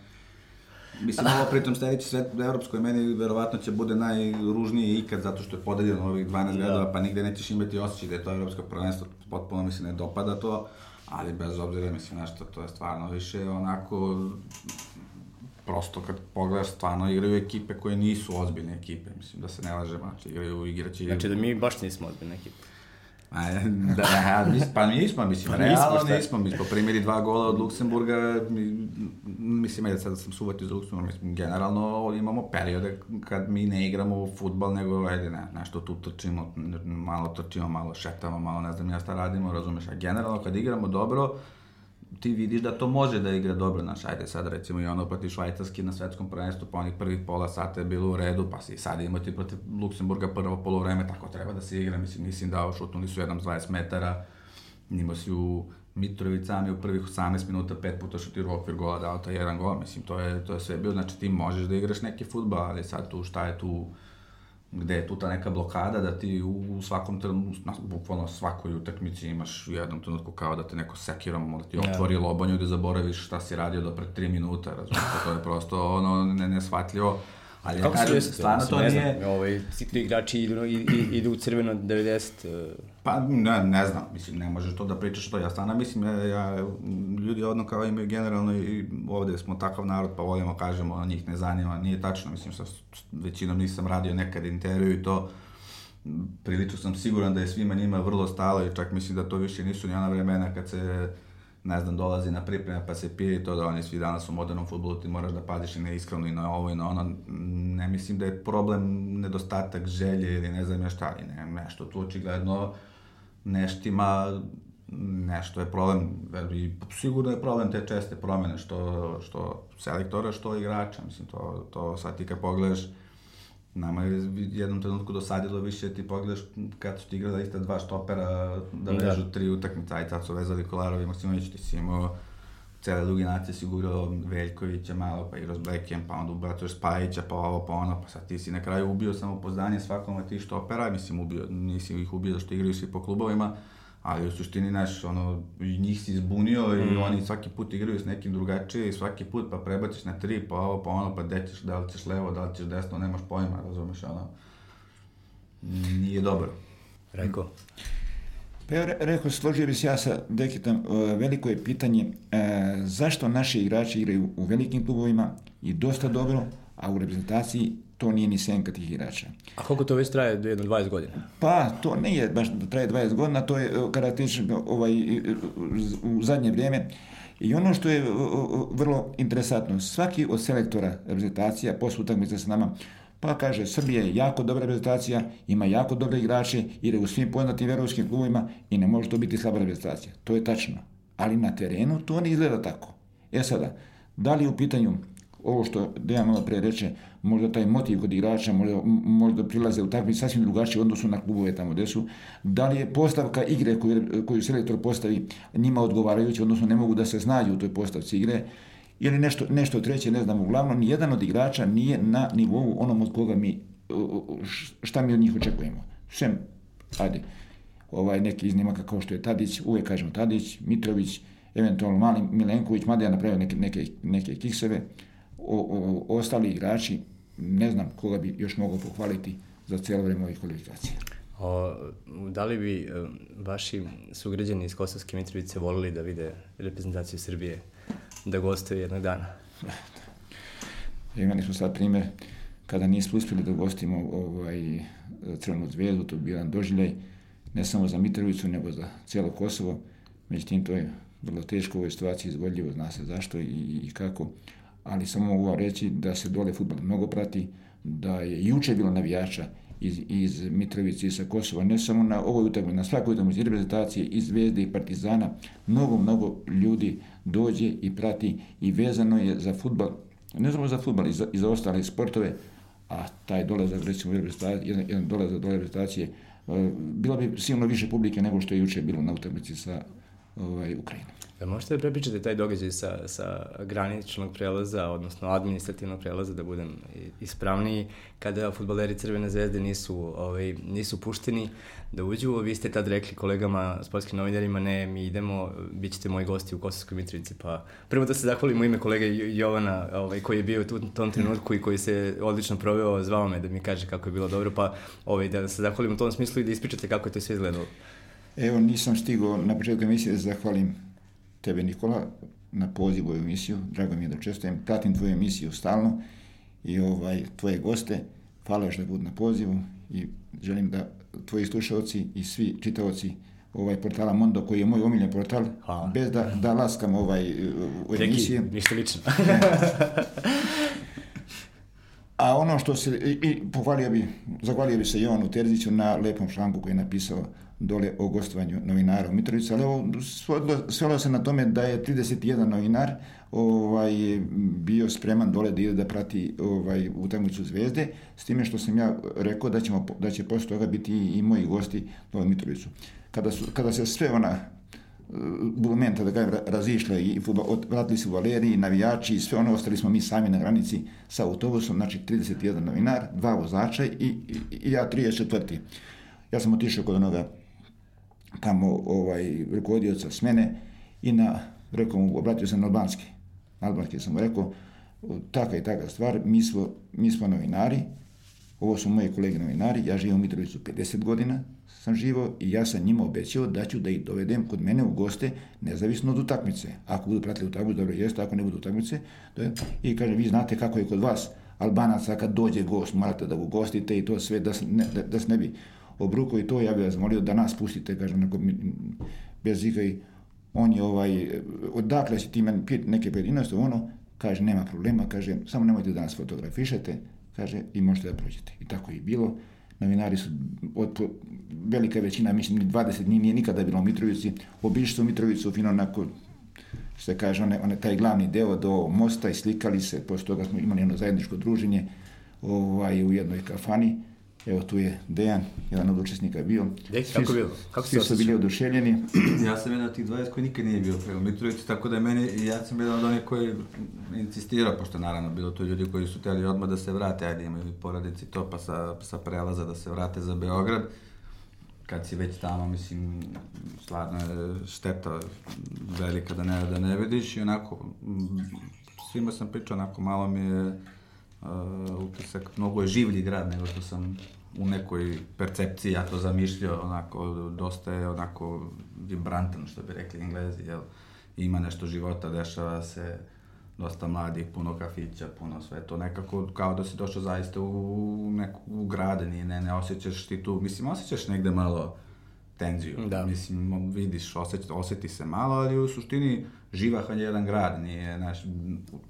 Speaker 2: Mislim, ovo pritom sledeći svet evropskoj meni verovatno će bude najružniji ikad zato što je podeljeno ovih 12 da. redova, pa nigde nećeš imati osjećaj da je to evropsko prvenstvo, potpuno mi se ne dopada to, ali bez obzira, mislim, nešto, to je stvarno više onako prosto kad pogledaš stvarno igraju ekipe koje nisu ozbiljne ekipe, mislim da se ne lažemo, znači igraju igrači...
Speaker 1: Znači da mi baš nismo ozbiljne ekipe.
Speaker 2: A, da, ja, mis, pa nismo, mislim, pa realno nismo, nismo, mi smo primili dva gola od Luksemburga, mi, mislim, ajde sad sam suvatio za Luksemburg, mislim, generalno imamo periode kad mi ne igramo futbal, nego, ajde, ne, nešto tu trčimo, malo trčimo, malo šetamo, malo ne znam ja šta radimo, razumeš, a generalno kad igramo dobro, ti vidiš da to može da igra dobro, znaš, ajde sad recimo i ono protiv Švajcarski na svetskom prvenstvu, pa onih prvih pola sata je bilo u redu, pa si sad imati protiv Luksemburga prvo polovreme, tako treba da se igra, mislim, mislim da šutnuli su jednom 20 metara, imao si u Mitrović sami u prvih 18 minuta pet puta šutirao okvir gola, dao taj jedan gol, mislim, to je, to je sve bilo, znači ti možeš da igraš neki futbal, ali sad tu šta je tu, gde je tu ta neka blokada da ti u svakom trenutku, bukvalno svakoj utakmici imaš u jednom trenutku kao da te neko sekira, da ti otvori yeah. lobanju i da zaboraviš šta si radio do pre 3 minuta, razumiješ, to je prosto ono ne, nesvatljivo. Ali Kako ja kažem, stvarno to nije...
Speaker 1: Znam, ovaj, svi igrači idu, idu u crveno 90... Uh...
Speaker 2: Pa ne, ne znam, mislim, ne možeš to da pričaš to. Ja stvarno mislim, ja, ja, ljudi odno kao imaju generalno i ovde smo takav narod, pa volimo, kažemo, njih ne zanima. Nije tačno, mislim, sa većinom nisam radio nekad intervju i to prilično sam siguran da je svima njima vrlo stalo i čak mislim da to više nisu ni ona vremena kad se ne znam, dolazi na pripreme pa se pije i to da oni svi danas u modernom futbolu ti moraš da paziš i na iskreno i na ovo i na ono. Ne mislim da je problem nedostatak želje ili ne znam ja šta, ali ne, nešto tu očigledno neštima nešto je problem, i sigurno je problem te česte promene, što, što selektora, što igrača, mislim, to, to sad ti kad pogledaš, Nama je jednom trenutku dosadilo više, ti pogledaš kad su ti igrala ista dva štopera da, da. vežu tri utakmice, aj tad su vezali Kolarovi, Maksimović, ti si imao cele druge nacije si gurao Veljkovića malo, pa igrao s Beckham, pa onda ubacuješ Spajića, pa ovo, pa ono, pa sad ti si na kraju ubio samo poznanje svakom od tih štopera, mislim ubio, nisi ih ubio što igraju svi po klubovima, ali u suštini, znaš, ono, njih si zbunio mm. i oni svaki put igraju s nekim drugačije i svaki put pa prebaciš na tri, pa ovo, pa ono, pa gde ćeš, da li ćeš levo, da li ćeš desno, nemaš pojma, razumeš, ono, nije dobro.
Speaker 1: Rekao.
Speaker 3: Pa ja rekao, složio bi se ja sa Dekitom, veliko je pitanje e, zašto naši igrači igraju u velikim klubovima i dosta dobro, a u reprezentaciji to nije ni senka tih igrača.
Speaker 1: A koliko to već traje, jedno 20 godina?
Speaker 3: Pa, to ne je baš da traje 20 godina, to je e, karakteristično ovaj, u zadnje vrijeme. I ono što je vrlo interesantno, svaki od selektora reprezentacija, posle utakmice sa nama, pa kaže, Srbija je jako dobra reprezentacija, ima jako dobre igrače, ide u svim poznatim verovskim klubovima i ne može to biti slaba reprezentacija. To je tačno. Ali na terenu to ne izgleda tako. E sada, da li u pitanju ovo što Dejan malo pre reče, možda taj motiv kod igrača možda, možda prilaze u takvi sasvim drugačiji odnosu na klubove tamo gde su. Da li je postavka igre koju, koju selektor postavi njima odgovarajući, odnosno ne mogu da se snađu u toj postavci igre, ili nešto, nešto treće, ne znam, uglavnom nijedan od igrača nije na nivou onom od koga mi, šta mi od njih očekujemo. Sem, ajde, ovaj neki iznimaka kao što je Tadić, uvek kažemo Tadić, Mitrović, eventualno Mali Milenković, mada ja napravio neke, neke, neke kikseve, o, o, ostali igrači, ne znam koga bi još mogao pohvaliti za cijelo vreme ovih kvalifikacija.
Speaker 1: O, da li bi vaši sugrađani iz Kosovske Mitrovice volili da vide reprezentaciju Srbije da gostuje jednog dana?
Speaker 3: Imali smo sad primjer kada nismo uspjeli da gostimo ovaj, Crvenu zvezdu, to je bio jedan doživljaj, ne samo za Mitrovicu, nego za cijelo Kosovo. Međutim, to je vrlo teško u ovoj situaciji izvodljivo, zna se zašto i, i kako ali samo mogu reći da se dole futbol mnogo prati, da je juče bilo navijača iz, iz Mitrovice i sa Kosova, ne samo na ovoj utakmici, na svakoj utakmici reprezentacije iz Zvezde i Partizana, mnogo, mnogo ljudi dođe i prati i vezano je za futbol, ne samo za futbol, i za, i za ostale sportove, a taj dolazak, recimo, jedan, jedan dolazak do reprezentacije, e, bilo bi sigurno više publike nego što je juče bilo na utakmici sa ovaj, Ukrajinom.
Speaker 1: Da možete da prepričate taj događaj sa, sa graničnog prelaza, odnosno administrativnog prelaza, da budem ispravniji, kada futbaleri Crvene zvezde nisu, ovaj, nisu pušteni da uđu. Vi ste tad rekli kolegama, sportskim novinarima, ne, mi idemo, bit ćete moji gosti u Kosovskoj Mitrovici. Pa prvo da se zahvalim u ime kolege Jovana, ovaj, koji je bio u tom trenutku i koji se odlično proveo, zvao me da mi kaže kako je bilo dobro, pa ovaj, da se zahvalim u tom smislu i da ispričate kako je to sve izgledalo.
Speaker 3: Evo, nisam stigao na početku emisije da zahvalim tebe Nikola na pozivu u emisiju, drago mi je da čestujem, pratim tvoju emisiju stalno i ovaj, tvoje goste, hvala što budu na pozivu i želim da tvoji slušalci i svi čitaoci ovaj portala Mondo koji je moj omiljen portal Hvala. bez da, da laskam ovaj u emisije.
Speaker 1: ništa lično.
Speaker 3: A ono što se, i, i pohvalio bi, zahvalio bi se Jovanu Terziću na lepom članku koji je napisao dole o gostovanju novinara u Mitrovici, ali ovo svelo se na tome da je 31 novinar ovaj, bio spreman dole da ide da prati ovaj, utakmicu Zvezde, s time što sam ja rekao da, ćemo, da će posle toga biti i, i moji gosti dole u Mitrovicu. Kada, su, kada se sve ona bulumenta, da kažem, razišle i futbol, vratili se u Valeriji, navijači i sve ono, ostali smo mi sami na granici sa autobusom, znači 31 novinar, dva vozača i, i, i ja 34. Ja sam otišao kod onoga tamo ovaj, rukovodioca smene i na, rekao mu, obratio sam na albanski. Na albanski sam mu rekao, taka i taka stvar, mi smo, mi smo novinari, ovo su moji kolege novinari, ja živim u Mitrovicu 50 godina, sam živo i ja sam njima obećao da ću da ih dovedem kod mene u goste, nezavisno od utakmice. Ako budu pratili utakmicu, dobro jeste, ako ne budu utakmice, da, i kaže, vi znate kako je kod vas, Albanaca kad dođe gost, morate da ga ugostite i to sve, da se ne, da, da se ne bi obruko i to, ja bih vas molio da nas pustite, kažem, neko, bez ikaj on je ovaj, odakle si ti meni pit- neke pojedinosti, ono, kaže, nema problema, kaže, samo nemojte da nas fotografišete, kaže, i možete da prođete. I tako je bilo. Novinari su, od, velika većina, mislim, ni 20 dni nije nikada bilo u Mitrovici, obišli su Mitrovicu, fino onako, što se kaže, one, one, taj glavni deo do mosta i slikali se, posle toga smo imali jedno zajedničko druženje ovaj, u jednoj kafani, evo tu je Dejan, jedan od učesnika bio.
Speaker 1: Deki,
Speaker 3: Svi
Speaker 1: kako bilo? Kako
Speaker 3: Svi
Speaker 1: se
Speaker 3: su bili oduševljeni.
Speaker 2: Ja sam jedan od tih 20 koji nikad nije bio prema Mitrovici, tako da je meni, ja sam jedan od onih koji insistirao, pošto naravno bilo to ljudi koji su htjeli odmah da se vrate, ajde imaju i porodici to, pa sa, sa prelaza da se vrate za Beograd. Kad si već tamo, mislim, stvarno je šteta velika da ne, da ne vidiš i onako, svima sam pričao, onako malo mi je uh, utisak, mnogo je življi grad nego što sam u nekoj percepciji ja to zamišljao, onako, dosta je onako vibrantan, što bi rekli englezi, jel? Ima nešto života, dešava se, dosta mladih, puno kafića, puno sve to, nekako kao da si došao zaista u, neku u grade, nije, ne, ne osjećaš ti tu, mislim, osjećaš negde malo tenziju,
Speaker 1: Da.
Speaker 2: mislim, vidiš, osjeti, osjeti se malo, ali u suštini živahan je jedan grad, nije, znaš,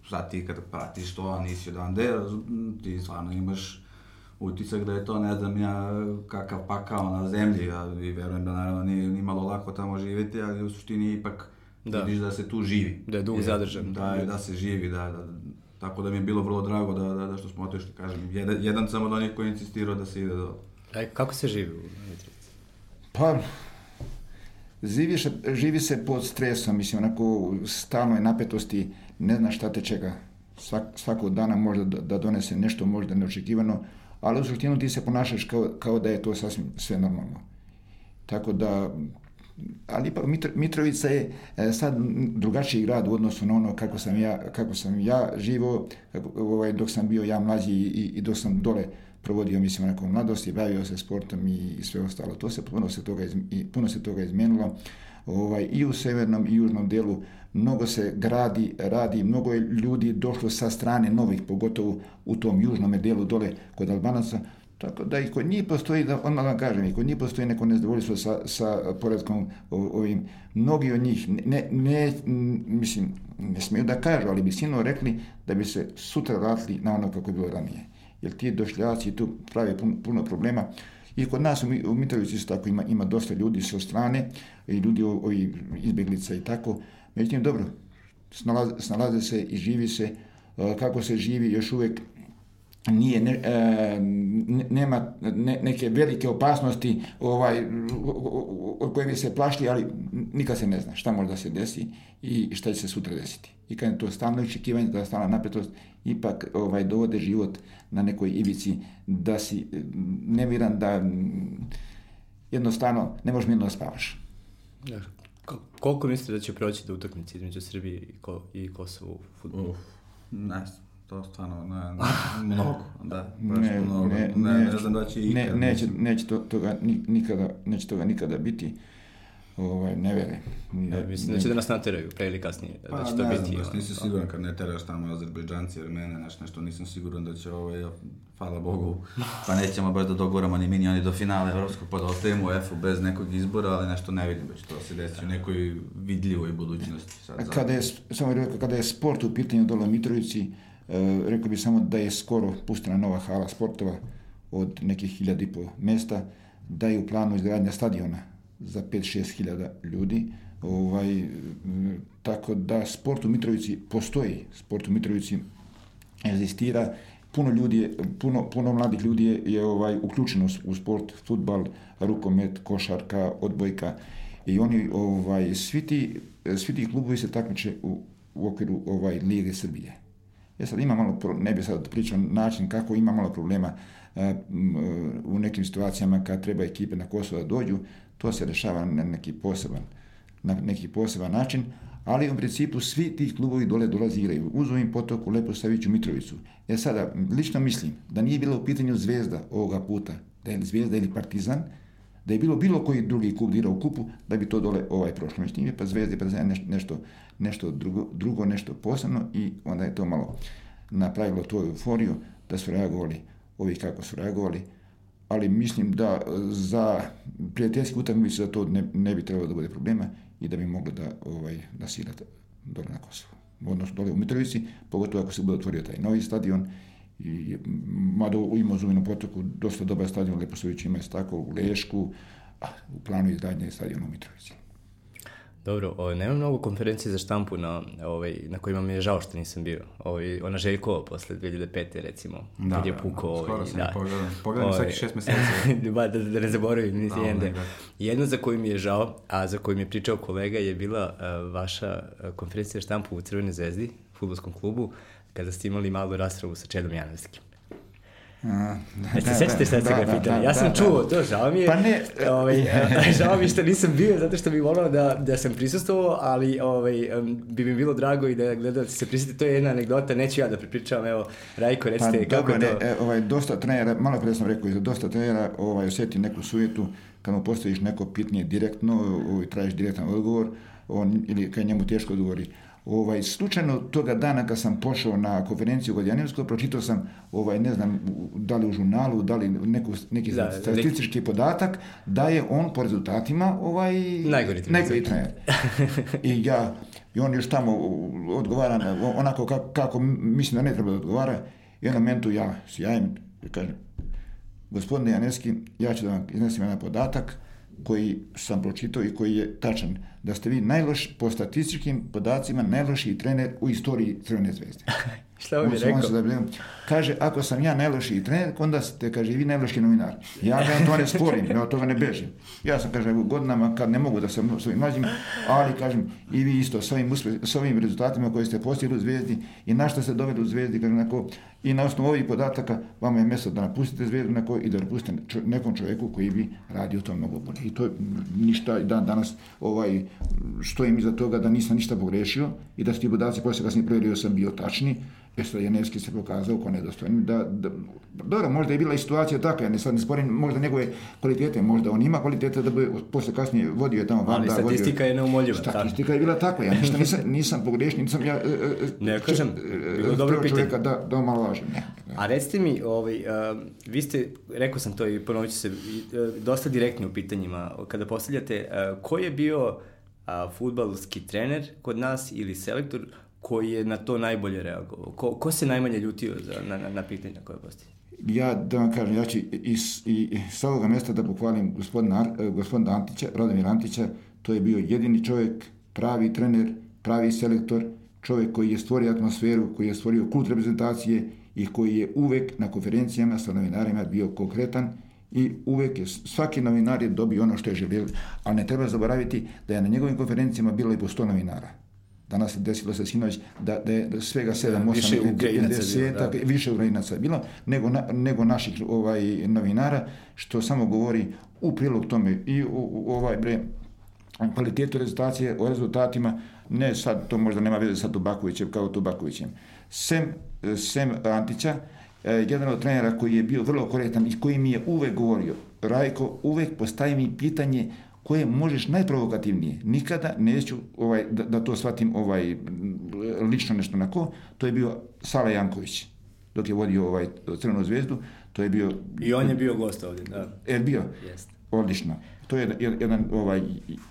Speaker 2: sad ti kad pratiš to, a nisi odande, ti stvarno imaš utisak da je to, ne znam ja, kakav pakao na zemlji, a i verujem da naravno nije ni malo lako tamo živjeti, ali u suštini ipak
Speaker 1: Da.
Speaker 2: vidiš da se tu živi.
Speaker 1: Da je
Speaker 2: Je,
Speaker 1: zadržan.
Speaker 2: Da, da se živi, da, da. Tako da mi je bilo vrlo drago da, da, da što smo otišli, kažem, jedan, jedan sam od onih koji je insistirao da se ide do...
Speaker 1: Aj, kako se živi u Mitrovici?
Speaker 3: Pa, živi živi se pod stresom, mislim, onako, stalno je napetosti, ne znaš šta te čeka. Svak, svakog dana možda da, donese nešto možda neočekivano, ali u suštinu ti se ponašaš kao, kao da je to sasvim sve normalno. Tako da, ali ipak Mitro, Mitrovica je e, sad drugačiji grad u odnosu na ono kako sam ja, kako sam ja živo, kako, ovaj, dok sam bio ja mlađi i, i dok sam dole provodio, mislim, onako mladosti, bavio se sportom i, i sve ostalo. To se puno se toga, iz, i puno se toga izmenilo. Ovaj, I u severnom i južnom delu mnogo se gradi, radi, mnogo je ljudi došlo sa strane novih, pogotovo u tom južnom delu dole kod Albanaca, tako da i kod njih postoji, da odmah vam kažem, i kod njih postoji neko nezadovoljstvo sa, sa poredkom ovim. Mnogi od njih, ne, ne, mislim, ne smiju da kažu, ali bi sino rekli da bi se sutra vratili na ono kako je bilo ranije. Jer ti došljaci tu prave puno, problema. I kod nas u, Mi- u Mitrovici isto tako ima, ima dosta ljudi sa strane, i ljudi ovi izbjeglica i tako. Međutim, dobro, snalaze, snalaze se i živi se. E, Kako se živi, još uvijek nije ne, e, ne- nema ne, neke velike opasnosti ovaj od koje bi se plašili, ali nikad se ne zna šta može da se desi i šta će se sutra desiti. I kad je to stalno očekivanje, da stalna napetost, ipak ovaj dovode život na nekoj ivici da si nemiran, da jednostavno ne možeš mirno da spavaš.
Speaker 1: Da. Ko- Koliko mislite da će proći do utakmice između Srbije i, Ko i Kosova u futbolu?
Speaker 2: Uf, ne znam, to stvarno, ne, ne, mnogo, da, baš
Speaker 3: Ne,
Speaker 2: mnogo,
Speaker 3: ne,
Speaker 2: ne, ne,
Speaker 3: neće-
Speaker 2: znam da će
Speaker 3: ne,
Speaker 2: ikad,
Speaker 3: neće,
Speaker 2: mislim.
Speaker 3: neće to, toga ni- nikada, neće toga nikada biti. Ovaj, ne vere.
Speaker 1: Ne, mislim da će da nas nateraju pre ili kasnije, da,
Speaker 2: Pa,
Speaker 1: da će to
Speaker 2: ne
Speaker 1: biti.
Speaker 2: znam, baš
Speaker 1: ono,
Speaker 2: nisam siguran kad ne teraš tamo Azerbejdžanci jer mene nešto, nešto nisam siguran da će ovaj, hvala Bogu, pa nećemo baš da doguramo ni mi ni oni do finala Evropskog pa da ostajemo u EFU bez nekog izbora, ali nešto ne vidim da će to se desiti u nekoj vidljivoj budućnosti. Sad, za-
Speaker 3: Kada je, samo rekao, kada je sport u pitanju dole u Mitrovici, e, rekao bih samo da je skoro pustena nova hala sportova od nekih hiljada i po mesta, da je u planu izgradnja stadiona za 5-6 hiljada ljudi. Ovaj, m, tako da sport u Mitrovici postoji, sport u Mitrovici egzistira, puno ljudi je, puno, puno mladih ljudi je, je ovaj uključeno u sport, futbal, rukomet, košarka, odbojka i oni ovaj svi ti svi ti klubovi se takmiče u, u okviru ovaj Lige Srbije. Ja sad ima malo, ne bi sad pričao način kako ima malo problema u nekim situacijama kad treba ekipe na Kosovo da dođu, to se rešava na neki poseban, na neki poseban način, ali u principu svi ti klubovi dole dolazi i igraju. Uz ovim potoku, Lepo Saviću, Mitrovicu. E sada, lično mislim da nije bilo u pitanju zvezda ovoga puta, da je zvezda ili partizan, da je bilo bilo koji drugi klub da igra u kupu, da bi to dole ovaj prošlo. Međutim, je pa zvezda i partizan nešto, nešto, nešto drugo, drugo, nešto posebno i onda je to malo napravilo tu euforiju da su reagovali ovi kako su reagovali, ali mislim da za prijateljski utakmice za to ne, ne bi trebalo da bude problema i da bi mogli da, ovaj, da silate dole na Kosovo. Odnosno dole u Mitrovici, pogotovo ako se bude otvorio taj novi stadion, i, mada u Imozuvinu potoku dosta dobar stadion, Leposović ima tako u Lešku, a u planu izgradnje stadiona u Mitrovici.
Speaker 1: Dobro, o, nema mnogo konferencije za štampu na, ovaj, na kojima mi je žao što nisam bio. Ovaj, ona Željkova posle 2005. recimo,
Speaker 2: Da,
Speaker 1: kad je
Speaker 2: da,
Speaker 1: pukao.
Speaker 2: da,
Speaker 1: ovaj,
Speaker 2: skoro sam
Speaker 1: da.
Speaker 2: pogledao. Pogledam
Speaker 1: Ovaj,
Speaker 2: svaki šest meseci.
Speaker 1: ba, da, da ne zaboravim, niti
Speaker 2: Da, da, da.
Speaker 1: Jedno za koju mi je žao, a za koju mi je pričao kolega, je bila uh, vaša konferencija za štampu u Crvenoj zvezdi, futbolskom klubu, kada ste imali malu raspravu sa Čedom Janovskim. Jeste se sećate šta ste ga pitali? ja sam čuo, to žao mi je.
Speaker 3: Pa ne,
Speaker 1: ovaj, žao mi je što nisam bio, zato što bih volao da, da sam prisustvovao, ali ovaj, bi mi bilo drago i da gledalci se prisjeti. To je jedna anegdota, neću ja da pripričavam. Evo, Rajko,
Speaker 3: Pa
Speaker 1: recite kako
Speaker 3: dobro,
Speaker 1: je
Speaker 3: ne,
Speaker 1: to...
Speaker 3: e, ovaj, dosta trenera, malo pre sam rekao, i dosta trenera ovaj, osjeti neku sujetu kad mu postaviš neko pitanje direktno ovaj, tražiš direktan odgovor on, ili kad njemu teško odgovori. Ovaj, slučajno toga dana kad sam pošao na konferenciju kod Janevskog, pročitao sam, ovaj, ne znam, da li u žurnalu, da li neku, neki
Speaker 1: Da,
Speaker 3: statistički podatak, da je on po rezultatima ovaj,
Speaker 1: Najgori trener.
Speaker 3: najgori trener. I ja, i on još tamo odgovara na- onako kako, kako mislim da ne treba da odgovara. I na momentu ja sjajim i kažem, gospodine Janeski, ja ću da vam iznesem jedan podatak koji sam pročitao i koji je tačan, da ste vi najloš, po statističkim podacima, najlošiji trener u istoriji Crvene zvezde.
Speaker 1: Šta je
Speaker 3: On on
Speaker 1: rekao?
Speaker 3: da bi- kaže, ako sam ja najlošiji trener, onda ste, kaže, vi najlošiji novinar. Ja ga to ne sporim, ja od toga ne bežim. Ja sam, kaže, godinama kad ne mogu da se s ovim mlađim, ali, kažem, i vi isto s ovim, s ovim rezultatima koje ste postigli u Zvezdi i na što ste doveli u Zvezdi, kaže, nako, i na osnovu ovih podataka vama je mjesto da napustite Zvezdu neko, i da napustite nekom čovjeku koji bi radio to mnogo bolje. I to je ništa, i dan danas ovaj, stojim iza toga da nisam ništa pogrešio i da su ti podaci poslije kasnije provjerio sam bio tačni, sad Janevski se pokazao kao nedostojan. Da, da, dobro, možda je bila i situacija takva, ja ne sad ne sporim možda njegove kvalitete, možda on ima kvalitete da bi posle kasnije vodio je tamo van.
Speaker 1: Ali
Speaker 3: da,
Speaker 1: statistika
Speaker 3: vodio,
Speaker 1: je neumoljiva, tako.
Speaker 3: Statistika je bila takva, ja ništa nisam, nisam pogrešni, nisam ja... e, e,
Speaker 1: Ne kažem,
Speaker 3: e,
Speaker 1: bilo dobro pitanje.
Speaker 3: Da, da omalovažim, ne.
Speaker 1: A recite mi, ovaj, uh, vi ste, rekao sam to i ponovit ću se, uh, dosta direktni u pitanjima. Kada postavljate, uh, ko je bio uh, futbalski trener kod nas ili selektor koji je na to najbolje reagovao? Ko, ko se najmanje ljutio za, na, na, na pitanja koje postavljate?
Speaker 3: Ja da vam kažem, ja ću i, s- i, i s ovoga mjesta da pohvalim gospodina, e, gospodina Antića, Radomir Antića, to je bio jedini čovjek, pravi trener, pravi selektor, čovjek koji je stvorio atmosferu, koji je stvorio kult reprezentacije i koji je uvek na konferencijama sa novinarima bio konkretan i uvek je, svaki novinar je dobio ono što je želio, ali ne treba zaboraviti da je na njegovim konferencijama bilo i po 100 novinara. Danas se desilo se sinoć da, da je svega 7, 8,
Speaker 1: Više Ukrajinaca bilo, da.
Speaker 3: desetak, više Ukrajinaca je bilo, nego, na, nego naših ovaj, novinara, što samo govori u prilog tome i u ovaj bre, kvalitetu rezultacije, o rezultatima, ne sad, to možda nema veze sa Tubakovićem kao Tubakovićem. Sem, sem Antića, eh, jedan od trenera koji je bio vrlo korektan i koji mi je uvek govorio, Rajko, uvek postavi mi pitanje koje možeš najprovokativnije. Nikada neću ovaj, da, da to shvatim ovaj, lično nešto na ko. To je bio Sala Janković dok je vodio ovaj Crvenu zvezdu, to je bio
Speaker 1: I on je bio gost ovdje, da.
Speaker 3: je bio
Speaker 1: Jeste.
Speaker 3: odlično. To je jedan, jedan ovaj,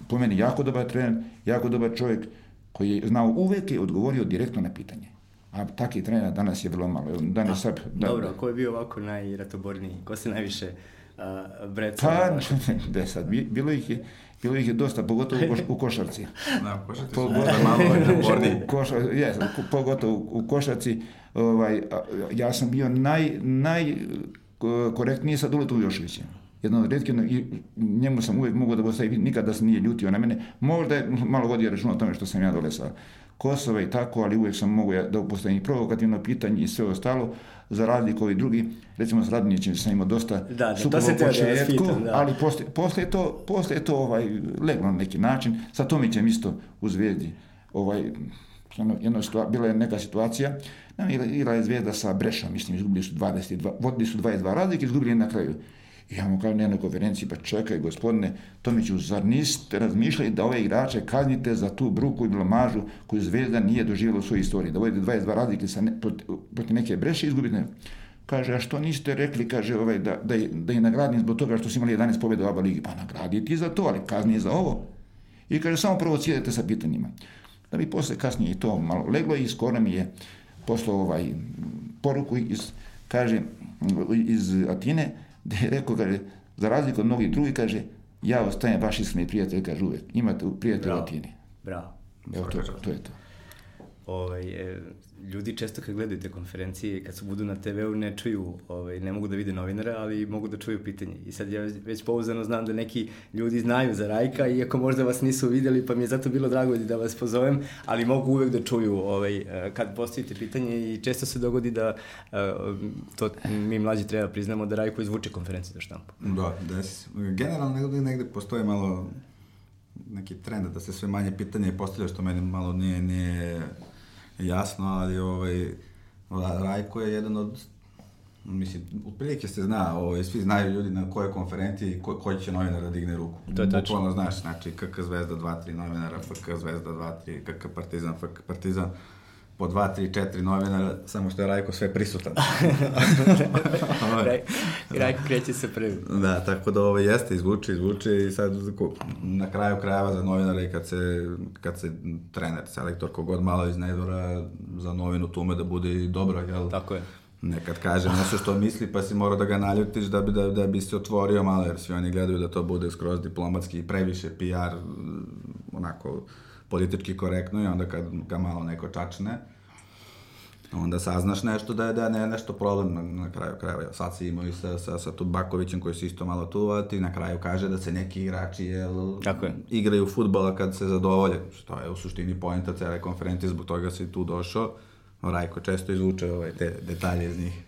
Speaker 3: po meni jako dobar trener, jako dobar čovjek koji je znao uvek je odgovorio direktno na pitanje. A takih trenera danas je vrlo malo. Danas sad, da,
Speaker 1: Dobro, ko je bio ovako najratoborniji? Ko se najviše uh, breca?
Speaker 3: Pa, da sad, bi- bilo ih je, bilo ih je dosta, pogotovo u, koš, u košarci.
Speaker 2: Da, košarci su
Speaker 3: Pogotovo-
Speaker 2: možda malo.
Speaker 3: Koša, ko- pogotovo u, košarci, ovaj, a, ja sam bio naj, naj ko- korektniji sa Duletom Joševićem. Jedan od redkih, i njemu sam uvijek mogao da postavim, nikada se nije ljutio na mene. Možda je malo vodio računa o tome što sam ja dole sa Kosova i tako, ali uvijek sam mogao ja da postavim i provokativno pitanje i sve ostalo, za razliku ovih drugi, recimo s Radnićem sam imao dosta
Speaker 1: Da, da, to se da
Speaker 3: početku,
Speaker 1: da.
Speaker 3: ali posle, posle to, posle to ovaj, leglo na neki način. Sa Tomićem isto u Zvezdi. Ovaj, jedno, jedno situa- bila je neka situacija, nam igra, je Zvezda sa Brešom, mislim, izgubili su 22, vodili su 22 razlike, izgubili na kraju. I ja mu kažem na jednoj konferenciji, pa čekaj, gospodine Tomiću, zar niste razmišljali da ove igrače kaznite za tu bruku i blamažu koju Zvezda nije doživjela u svojoj istoriji, da vodite 22 razlike sa ne, proti, proti neke Breše izgubite. kaže, a što niste rekli, kaže, ovaj, da, da, je, da je nagradim zbog toga što su imali 11 pobjeda u Aba Ligi, pa nagraditi za to, ali kazni za ovo. I kaže, samo provocirajte sa pitanjima. Da bi posle kasnije i to malo leglo i skoro mi je poslao ovaj poruku iz, kaže, iz Atine, gde je rekao, kaže, za razliku od mnogih drugih, kaže, ja ostajem vaš iskreni prijatelj, kaže uvek. Imate prijatelj u Atini.
Speaker 1: Bravo.
Speaker 3: Evo, to, to je to.
Speaker 1: Ovaj, e, ljudi često kad gledaju te konferencije, kad su budu na TV-u, ne čuju, ovaj, ne mogu da vide novinara, ali mogu da čuju pitanje. I sad ja već pouzdano znam da neki ljudi znaju za Rajka, iako možda vas nisu videli, pa mi je zato bilo drago da vas pozovem, ali mogu uvek da čuju ovaj, e, kad postavite pitanje i često se dogodi da e, to mi mlađi treba priznamo da Rajko izvuče konferenciju za štampu.
Speaker 2: Da, desi. Generalno negde, negde postoje malo neki trend da se sve manje pitanja postavlja, što meni malo nije, nije jasno, ali ovaj, Rajko je jedan od mislim, otprilike se zna, ovaj, svi znaju ljudi na kojoj konferenciji ko, koji će novinar da digne ruku.
Speaker 1: To je tačno.
Speaker 2: Bukvalno znaš, znači KK Zvezda 2-3 novinara, FK Zvezda 2-3, KK Partizan, FK Partizan, po 2, 3, 4 novinara, samo što je Rajko sve prisutan.
Speaker 1: Raj, Rajko kreće se prvi.
Speaker 2: Da, tako da ovo jeste, izvuče, izvuče i sad na kraju krajeva za novinara i kad se, kad se trener, selektor, kogod malo iz nedora za novinu tume da bude i dobro, jel?
Speaker 1: Tako je.
Speaker 2: Nekad kaže nešto što misli pa si mora da ga naljutiš da bi, da, da bi se otvorio malo, jer svi oni gledaju da to bude skroz diplomatski i previše PR, onako politički korektno i onda kad ga malo neko čačne, onda saznaš nešto da je, da je ne, nešto problem na, na kraju krajeva. Sad si imao i sa, sa, sa Tubakovićem koji se isto malo tu, a ti na kraju kaže da se neki igrači jel,
Speaker 1: Tako je.
Speaker 2: igraju futbola kad se zadovolje. Što je u suštini poenta cele konferencije, zbog toga si tu došao. Rajko često izvuče ovaj, te detalje iz njih.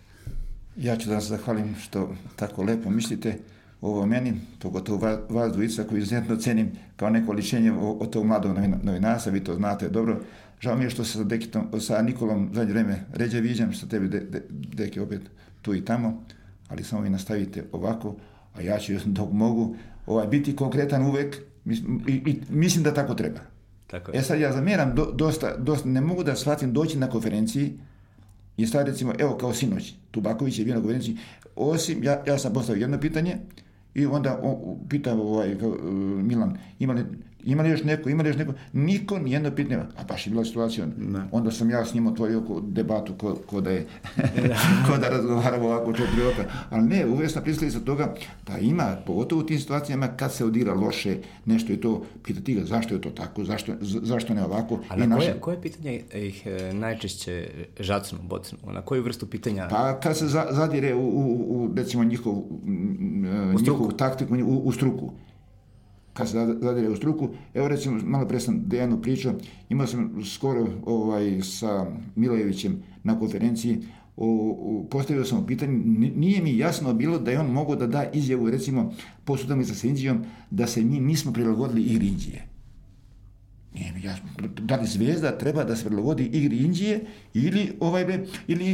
Speaker 3: Ja ću da vas zahvalim što tako lepo mislite ovo meni, pogotovo vas dvojica koji izuzetno cenim kao neko ličenje od tog mladog novinarstva, vi to znate dobro. Žao mi je što se sa, Dekitom, sa Nikolom zadnje vreme ređe viđam, sa tebi de, de, Deki opet tu i tamo, ali samo vi nastavite ovako, a ja ću dok mogu ovaj, biti konkretan uvek i, i mislim da tako treba.
Speaker 1: Tako je.
Speaker 3: E sad ja zamjeram do, dosta, dosta, ne mogu da shvatim doći na konferenciji i sad recimo, evo kao sinoć, Tubaković je bio na konferenciji, osim, ja, ja sam postavio jedno pitanje, I onda on, pita ovaj, Milan, ima li, ima li još neko, ima li još neko, niko nijedno pitanje, a baš je bila situacija, ne. onda sam ja s njim otvorio debatu ko, ko da je, ko da razgovaramo ovako četiri oka, ali ne, uvijek sam sa toga da ima, pogotovo u tim situacijama kad se odigra loše nešto i to, pita ti ga zašto je to tako, zašto, zašto ne ovako.
Speaker 1: A na I naše... koje, koje pitanje ih e, najčešće žacnu, bocnu, na koju vrstu pitanja?
Speaker 3: Pa kad se za, zadire u, u, u recimo njihov, u njihovu taktiku, u, u struku kad se zadire u struku. Evo recimo, malo pre sam Dejanu pričao, imao sam skoro ovaj, sa Milojevićem na konferenciji, o, o, postavio sam pitanje, nije mi jasno bilo da je on mogao da da izjavu, recimo, po sudami sa Indijom, da se mi nismo prilagodili igri Indije. Nije mi jasno. Da li zvezda treba da se prilagodi igri Indije ili ovaj bre, ili,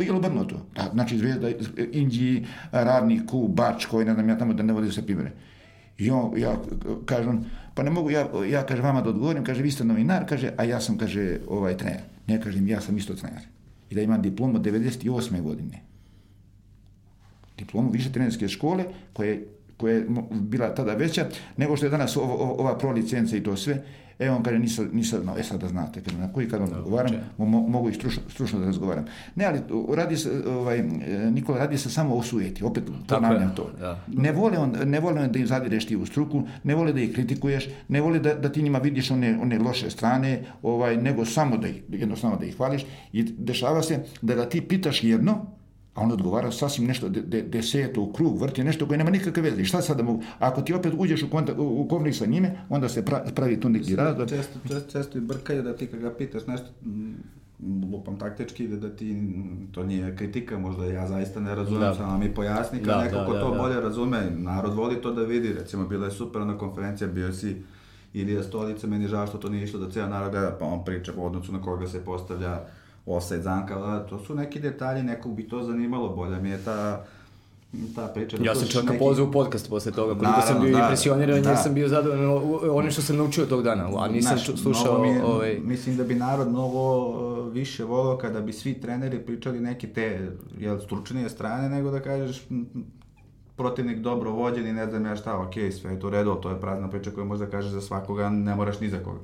Speaker 3: ili obrnuto. Da, znači zvezda Indiji, Radniku, Bač, koji ne znam ja tamo da ne vodi se primere. I on, ja kažem, pa ne mogu ja, ja kaže vama da odgovorim, kaže vi ste novinar, kaže, a ja sam, kaže, ovaj trener. Ne kažem, ja sam isto trener. I da imam diplomu od 98. godine. Diplomu više trenerske škole, koja je, koja je bila tada veća, nego što je danas ova, ova pro licenca i to sve. E, on kaže, nisam, nisam znao, e sad da znate, kaže, na koji kad vam odgovaram, mo, mogu i stručno, stručno da razgovaram. Ne, ali radi se, ovaj, Nikola, radi se samo o sujeti, opet ponavljam to. Ja. Ne vole on, ne vole on da im zadireš ti u struku, ne vole da ih kritikuješ, ne vole da, da ti njima vidiš one, one loše strane, ovaj, nego samo da ih, jednostavno da ih hvališ i dešava se da ga ti pitaš jedno, A on odgovara sasvim nešto de, de, deseto u krug, vrti nešto koje nema nikakve veze. I šta sada mogu? Ako ti opet uđeš u, konta, u, u konflikt sa njime, onda se pra, pravi tu neki razdor.
Speaker 2: Često, često, često i brkaju da ti kad ga pitaš nešto, lupam taktički, da, da ti, to nije kritika, možda ja zaista ne razumem, da. samo mi pojasni, kad da, neko da, ko da, to da. bolje razume, narod voli to da vidi, recimo bila je super na konferencija, bio si Ilija Stolica, meni žao što to nije išlo da cijel narod gleda, pa on priča po odnosu na koga se postavlja offside zanka, to su neki detalji, nekog bi to zanimalo, bolja mi je ta ta priča. da
Speaker 1: Ja sam čovjeka
Speaker 2: neki-
Speaker 1: pozvao u podcast posle toga, koliko
Speaker 2: Naravno,
Speaker 1: sam bio
Speaker 2: da,
Speaker 1: impresioniran,
Speaker 2: da.
Speaker 1: jer sam bio zadovoljan onim što sam naučio tog dana, a nisam
Speaker 2: Znaš,
Speaker 1: slušao...
Speaker 2: mi
Speaker 1: ovaj,
Speaker 2: Mislim da bi narod mnogo uh, više volao kada bi svi treneri pričali neke te jel, stručnije strane, nego da kažeš protivnik dobro vođen i ne znam ja šta, ok, sve je to redo, to je prazna priča koju možda kažeš za svakoga, ne moraš ni za koga.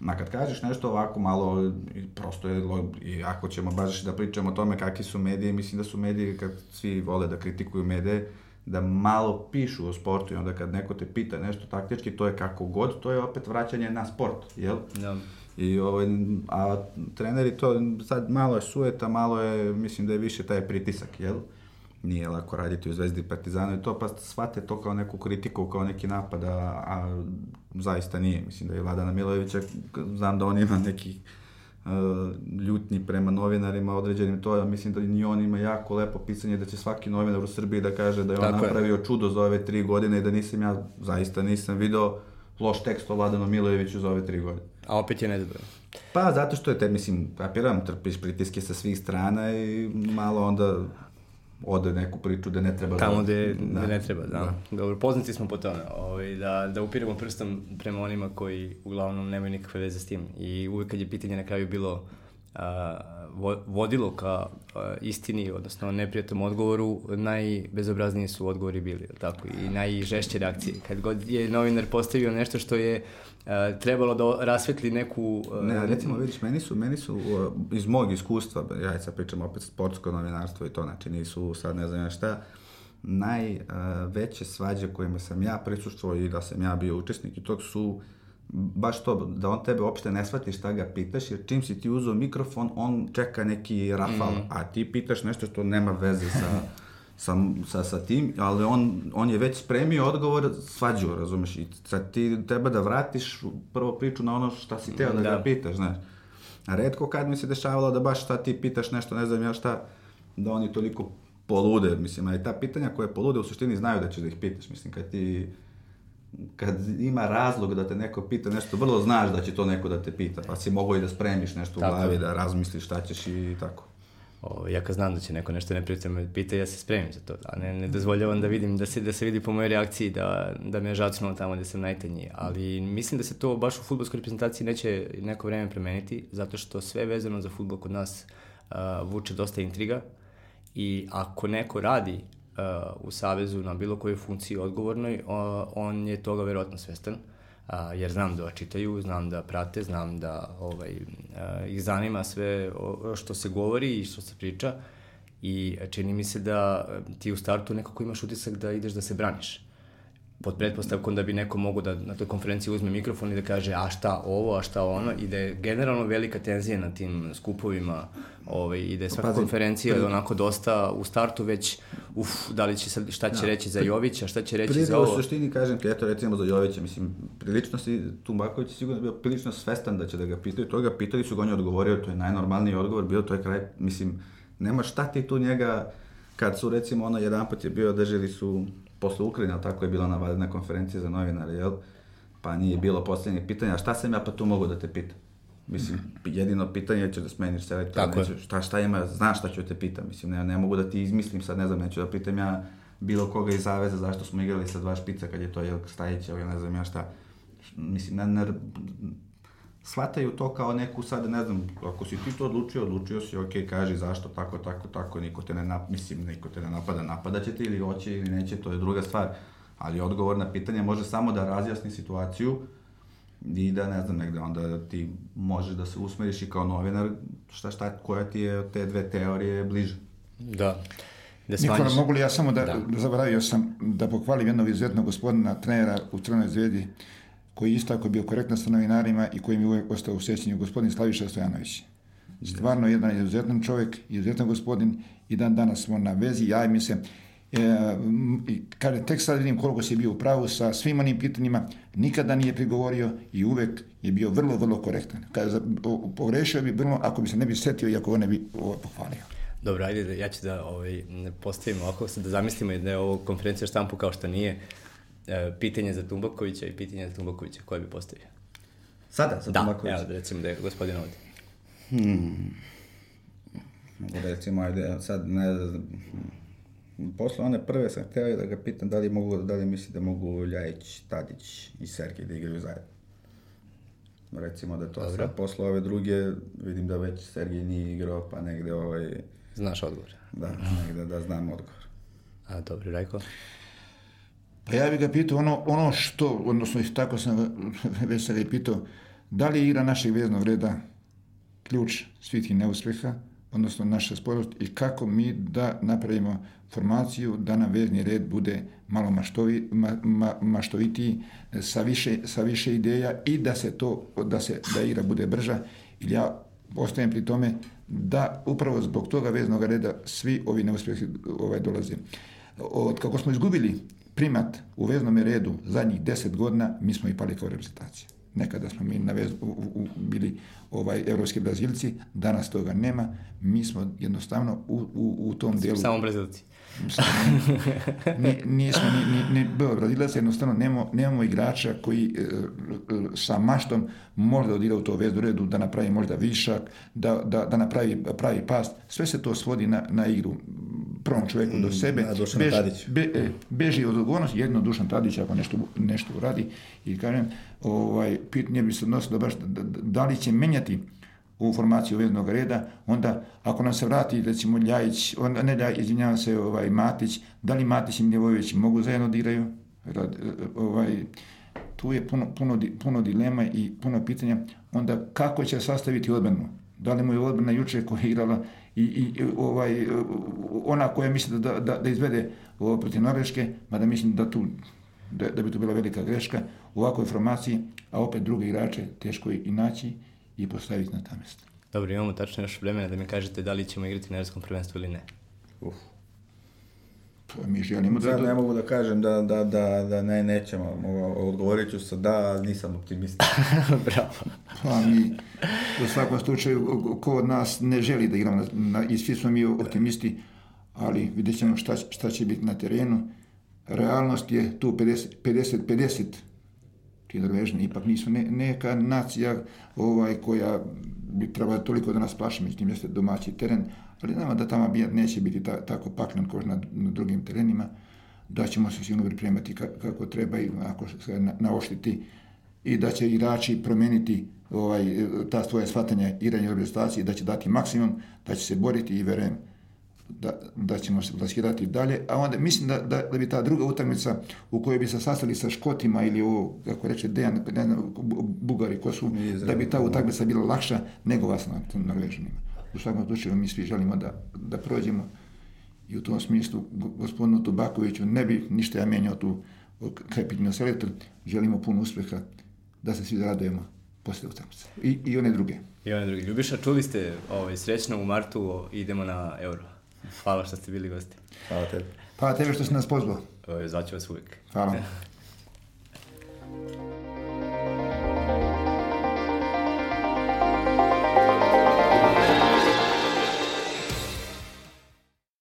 Speaker 2: Na kad kažeš nešto ovako malo, prosto je, i ako ćemo baš da pričamo o tome kakvi su mediji, mislim da su mediji, kad svi vole da kritikuju medije, da malo pišu o sportu i onda kad neko te pita nešto taktički, to je kako god, to je opet vraćanje na sport, jel?
Speaker 1: da.
Speaker 2: I ovaj, a treneri to, sad malo je sueta, malo je, mislim da je više taj pritisak, jel? Nije lako raditi u Zvezdi i Partizanu i to, pa shvate to kao neku kritiku, kao neki napad, a, a zaista nije. Mislim da je Vladana Milojevića, znam da on ima neki uh, ljutnji prema novinarima određenim to, ja mislim da ni on ima jako lepo pisanje da će svaki novinar u Srbiji da kaže da je on
Speaker 1: Tako je.
Speaker 2: napravio čudo za ove tri godine i da nisam ja, zaista nisam video loš tekst o Vladanu Milojeviću za ove tri godine.
Speaker 1: A opet je nezadovoljan.
Speaker 2: Pa zato što je te, mislim, kapiram, trpiš pritiske sa svih strana i malo onda ode neku priču da ne treba
Speaker 1: Tamo
Speaker 2: da...
Speaker 1: gde, gde ne treba, da. Dobro, poznati smo po tome, ovaj, da, da upiramo prstom prema onima koji uglavnom nemaju nikakve veze s tim. I uvek kad je pitanje na kraju bilo vodilo ka a, istini, odnosno neprijatnom odgovoru, najbezobrazniji su odgovori bili, tako, i najžešće reakcije. Kad god je novinar postavio nešto što je a, trebalo da rasvetli neku...
Speaker 2: Ne, recimo, vidiš, meni su, meni su uh, iz mog iskustva, ja sad pričam opet sportsko novinarstvo i to, znači nisu sad ne znam ja šta, najveće svađe kojima sam ja prisustvovao i da sam ja bio učesnik i tog su baš to, da on tebe uopšte ne shvati šta ga pitaš, jer čim si ti uzeo mikrofon, on čeka neki rafal, a ti pitaš nešto što nema veze sa, sa, sa, sa tim, ali on, on je već spremio odgovor svađu, razumeš, i sad ti treba da vratiš prvo priču na ono šta si teo da,
Speaker 1: Da.
Speaker 2: ga pitaš, znaš. Redko kad mi se dešavalo da baš šta ti pitaš nešto, ne znam ja šta, da oni toliko polude, mislim, a i ta pitanja koje polude u suštini znaju da ćeš da ih pitaš, mislim, kad ti kad ima razlog da te neko pita nešto, vrlo znaš da će to neko da te pita, pa si mogao i da spremiš nešto
Speaker 1: Tako
Speaker 2: u glavi, da razmisliš šta ćeš i tako.
Speaker 1: O, ja kad znam da će neko nešto neprijatno me pita, ja se spremim za to. A ne, ne dozvoljavam da vidim, da se, da se vidi po mojoj reakciji da, da me je žacnulo tamo gde sam najtanji. Ali mislim da se to baš u futbolskoj reprezentaciji neće neko vreme promeniti, zato što sve vezano za futbol kod nas uh, vuče dosta intriga i ako neko radi u Savezu na bilo kojoj funkciji odgovornoj, uh, on je toga verovatno svestan. A, jer znam da čitaju, znam da prate, znam da ovaj, a, ih zanima sve što se govori i što se priča i čini mi se da ti u startu nekako imaš utisak da ideš da se braniš. Pod pretpostavkom da bi neko mogo da na toj konferenciji uzme mikrofon i da kaže a šta ovo, a šta ono i da je generalno velika tenzija na tim skupovima ovaj, i da je svaka
Speaker 2: Pazi,
Speaker 1: konferencija
Speaker 2: pri-
Speaker 1: onako dosta u startu već uf, da li će šta će reći za Jovića, šta će reći za
Speaker 2: Prije u
Speaker 1: ovo.
Speaker 2: suštini kažem ti, eto recimo za Jovića, mislim, prilično si, Tumbaković je sigurno bio prilično svestan da će da ga pitaju, to ga pitali su ga, on je odgovorio, to je najnormalniji odgovor, bio to je kraj, mislim, nema šta ti tu njega, kad su recimo ono jedan put je bio, držali su posle Ukrajine, ali tako je bila ona valjna konferencija za novinare, jel? Pa nije bilo posljednjeg pitanja, a šta sam ja pa tu mogu da te pitam? Mislim, jedino pitanje će da smeniš selektora,
Speaker 1: Tako je.
Speaker 2: neću, šta, šta ima, znaš šta ću te pitam, mislim, ne, ne mogu da ti izmislim sad, ne znam, neću da pitam ja bilo koga iz Zaveza zašto smo igrali sa dva špica kad je to Jelka Stajić, ili ne znam ja šta. Mislim, ne, ne, shvataju to kao neku sad, ne znam, ako si ti to odlučio, odlučio si, ok, kaži zašto, tako, tako, tako, niko te ne, nap, mislim, niko te ne napada, napada će te ili hoće ili neće, to je druga stvar. Ali odgovor na pitanje može samo da razjasni situaciju i da, ne znam, negde onda ti možeš da se usmeriš i kao novinar, šta, šta, koja ti je od te dve teorije bliže.
Speaker 1: Da. Da
Speaker 3: Nikola,
Speaker 1: smanjiš.
Speaker 3: mogu li ja samo da,
Speaker 1: Da.
Speaker 3: zaboravio sam da pohvalim jednog izuzetnog gospodina trenera u Crnoj zvijedi koji isto tako bio korektan sa novinarima i koji mi uvijek ostao u sjećanju, gospodin Slaviša Stojanović. Stvarno jedan izuzetan čovjek, izuzetan gospodin i dan danas smo na vezi, ja mi se E, i kaže, tek sad vidim koliko si bio u pravu sa svim onim pitanjima, nikada nije prigovorio i uvek je bio vrlo, vrlo korektan. O- pogrešio bi vrlo ako bi se ne bi setio i ako ga ne bi ovo, pohvalio.
Speaker 1: Dobro, ajde, da, ja ću da ovaj, postavim ovako, da zamislimo da je ovo konferencija štampu kao što nije, pitanje za Tumbakovića i pitanje za Tumbakovića, koje bi postavio?
Speaker 2: Sada, sa
Speaker 1: Da,
Speaker 2: Tumakovićem.
Speaker 1: evo, recimo da je gospodin ovdje.
Speaker 2: Mogu da recimo, ajde, sad ne znam, Posle one prve sam htio da ga pitam da li, mogu, da li misli da mogu Ljajić, Tadić i Sergej da igraju zajedno. Recimo da to
Speaker 1: Dobro.
Speaker 2: sad posle ove druge, vidim da već Sergej nije igrao, pa negde ovaj,
Speaker 1: Znaš odgovor.
Speaker 2: da, negde da znam odgovor.
Speaker 1: A, dobro, Rajko?
Speaker 3: Pa ja bih ga pitao ono, ono što, odnosno tako sam već sad je pitao, da li je igra našeg veznog reda ključ svih tih neuspeha, odnosno naša sporost i kako mi da napravimo formaciju da nam vezni red bude malo maštovi, ma, ma, maštovitiji, sa više, sa više ideja i da se to, da se, da igra bude brža. Ili ja ostajem pri tome da upravo zbog toga veznog reda svi ovi neuspehi ovaj, dolaze. Od kako smo izgubili primat u veznom redu zadnjih deset godina, mi smo i pali kao reprezentacija. Nekada smo mi na vez, u, u, bili ovaj, evropski brazilci, danas toga nema, mi smo jednostavno u, u, u tom delu...
Speaker 1: Samo Brazilci.
Speaker 3: Ni, nismo ni, ni, ni bio Brazilac, jednostavno nemamo, nemamo igrača koji e, e, sa maštom može da odigra u to vezdu redu, da napravi možda višak, da, da, da napravi pravi pas. Sve se to svodi na, na igru prvom čovjeku do sebe.
Speaker 2: na Dušana
Speaker 3: Beži- be, e, beži od odgovornosti, jedno Dušan Tadić ako nešto, nešto uradi i kažem, ovaj, pitanje bi se odnosilo baš da, da, da li će menjati u formaciju veznog reda, onda ako nam se vrati recimo Ljajić, onda, ne Ljajić, izvinjavam se, ovaj, Matić, da li Matić i Miljevojević mogu zajedno da igraju? Rad, e, ovaj, tu je puno, puno, puno dilema i puno pitanja. Onda kako će sastaviti odbranu? Da li mu je odbrana juče koja je igrala i, i ovaj, ona koja misli da, da, da izvede ovo protiv Norveške, mada mislim da tu da, da bi to bila velika greška u ovakvoj formaciji, a opet druge igrače teško je i naći i postaviti na ta mesta.
Speaker 1: Dobro, imamo tačno još vremena da mi kažete da li ćemo igrati na Evropskom prvenstvu ili ne.
Speaker 2: Uf.
Speaker 3: Pa mi želimo da...
Speaker 2: Da, ne mogu da kažem da, da, da, da ne, nećemo. Mogu- Odgovorit ću sa da, nisam optimista.
Speaker 1: Bravo.
Speaker 3: Pa mi u svakom slučaju ko od nas ne želi da igramo na, i svi smo mi optimisti, ali vidjet ćemo šta, šta će biti na terenu. Realnost je tu 50 50-50. Ti Norvežani ipak nisu ne, neka nacija ovaj, koja bi trebala toliko da nas plaši, međutim jeste domaći teren, ali znamo da tamo ambijent neće biti ta, tako paklen kao na, na drugim terenima, da ćemo se sigurno pripremati ka, kako treba i ako se na, naoštiti i da će igrači promeniti ovaj, ta svoje shvatanje igranja reprezentacije, da će dati maksimum, da će se boriti i verujem da, da ćemo se plasirati dalje, a onda mislim da, da, da bi ta druga utakmica u kojoj bi se sastali sa Škotima ili ovo, kako reče Dejan, ne znam, Bu- Bugari ko su, da bi ta utakmica bila lakša nego vas na Norvežanima. U svakom slučaju mi svi želimo da, da prođemo i u tom smislu go- gospodinu Tubakoviću ne bi ništa ja menjao tu kapitinu selektor, želimo puno uspjeha da se svi radujemo posle utakmice. I, I one druge.
Speaker 1: I one drugi. Ljubiša, čuli ste ovaj, srećno u martu idemo na euro. Hvala što ste bili gosti.
Speaker 2: Hvala tebi.
Speaker 3: Pa tebe što si nas pozvao.
Speaker 1: Zvaću vas uvijek.
Speaker 3: Hvala.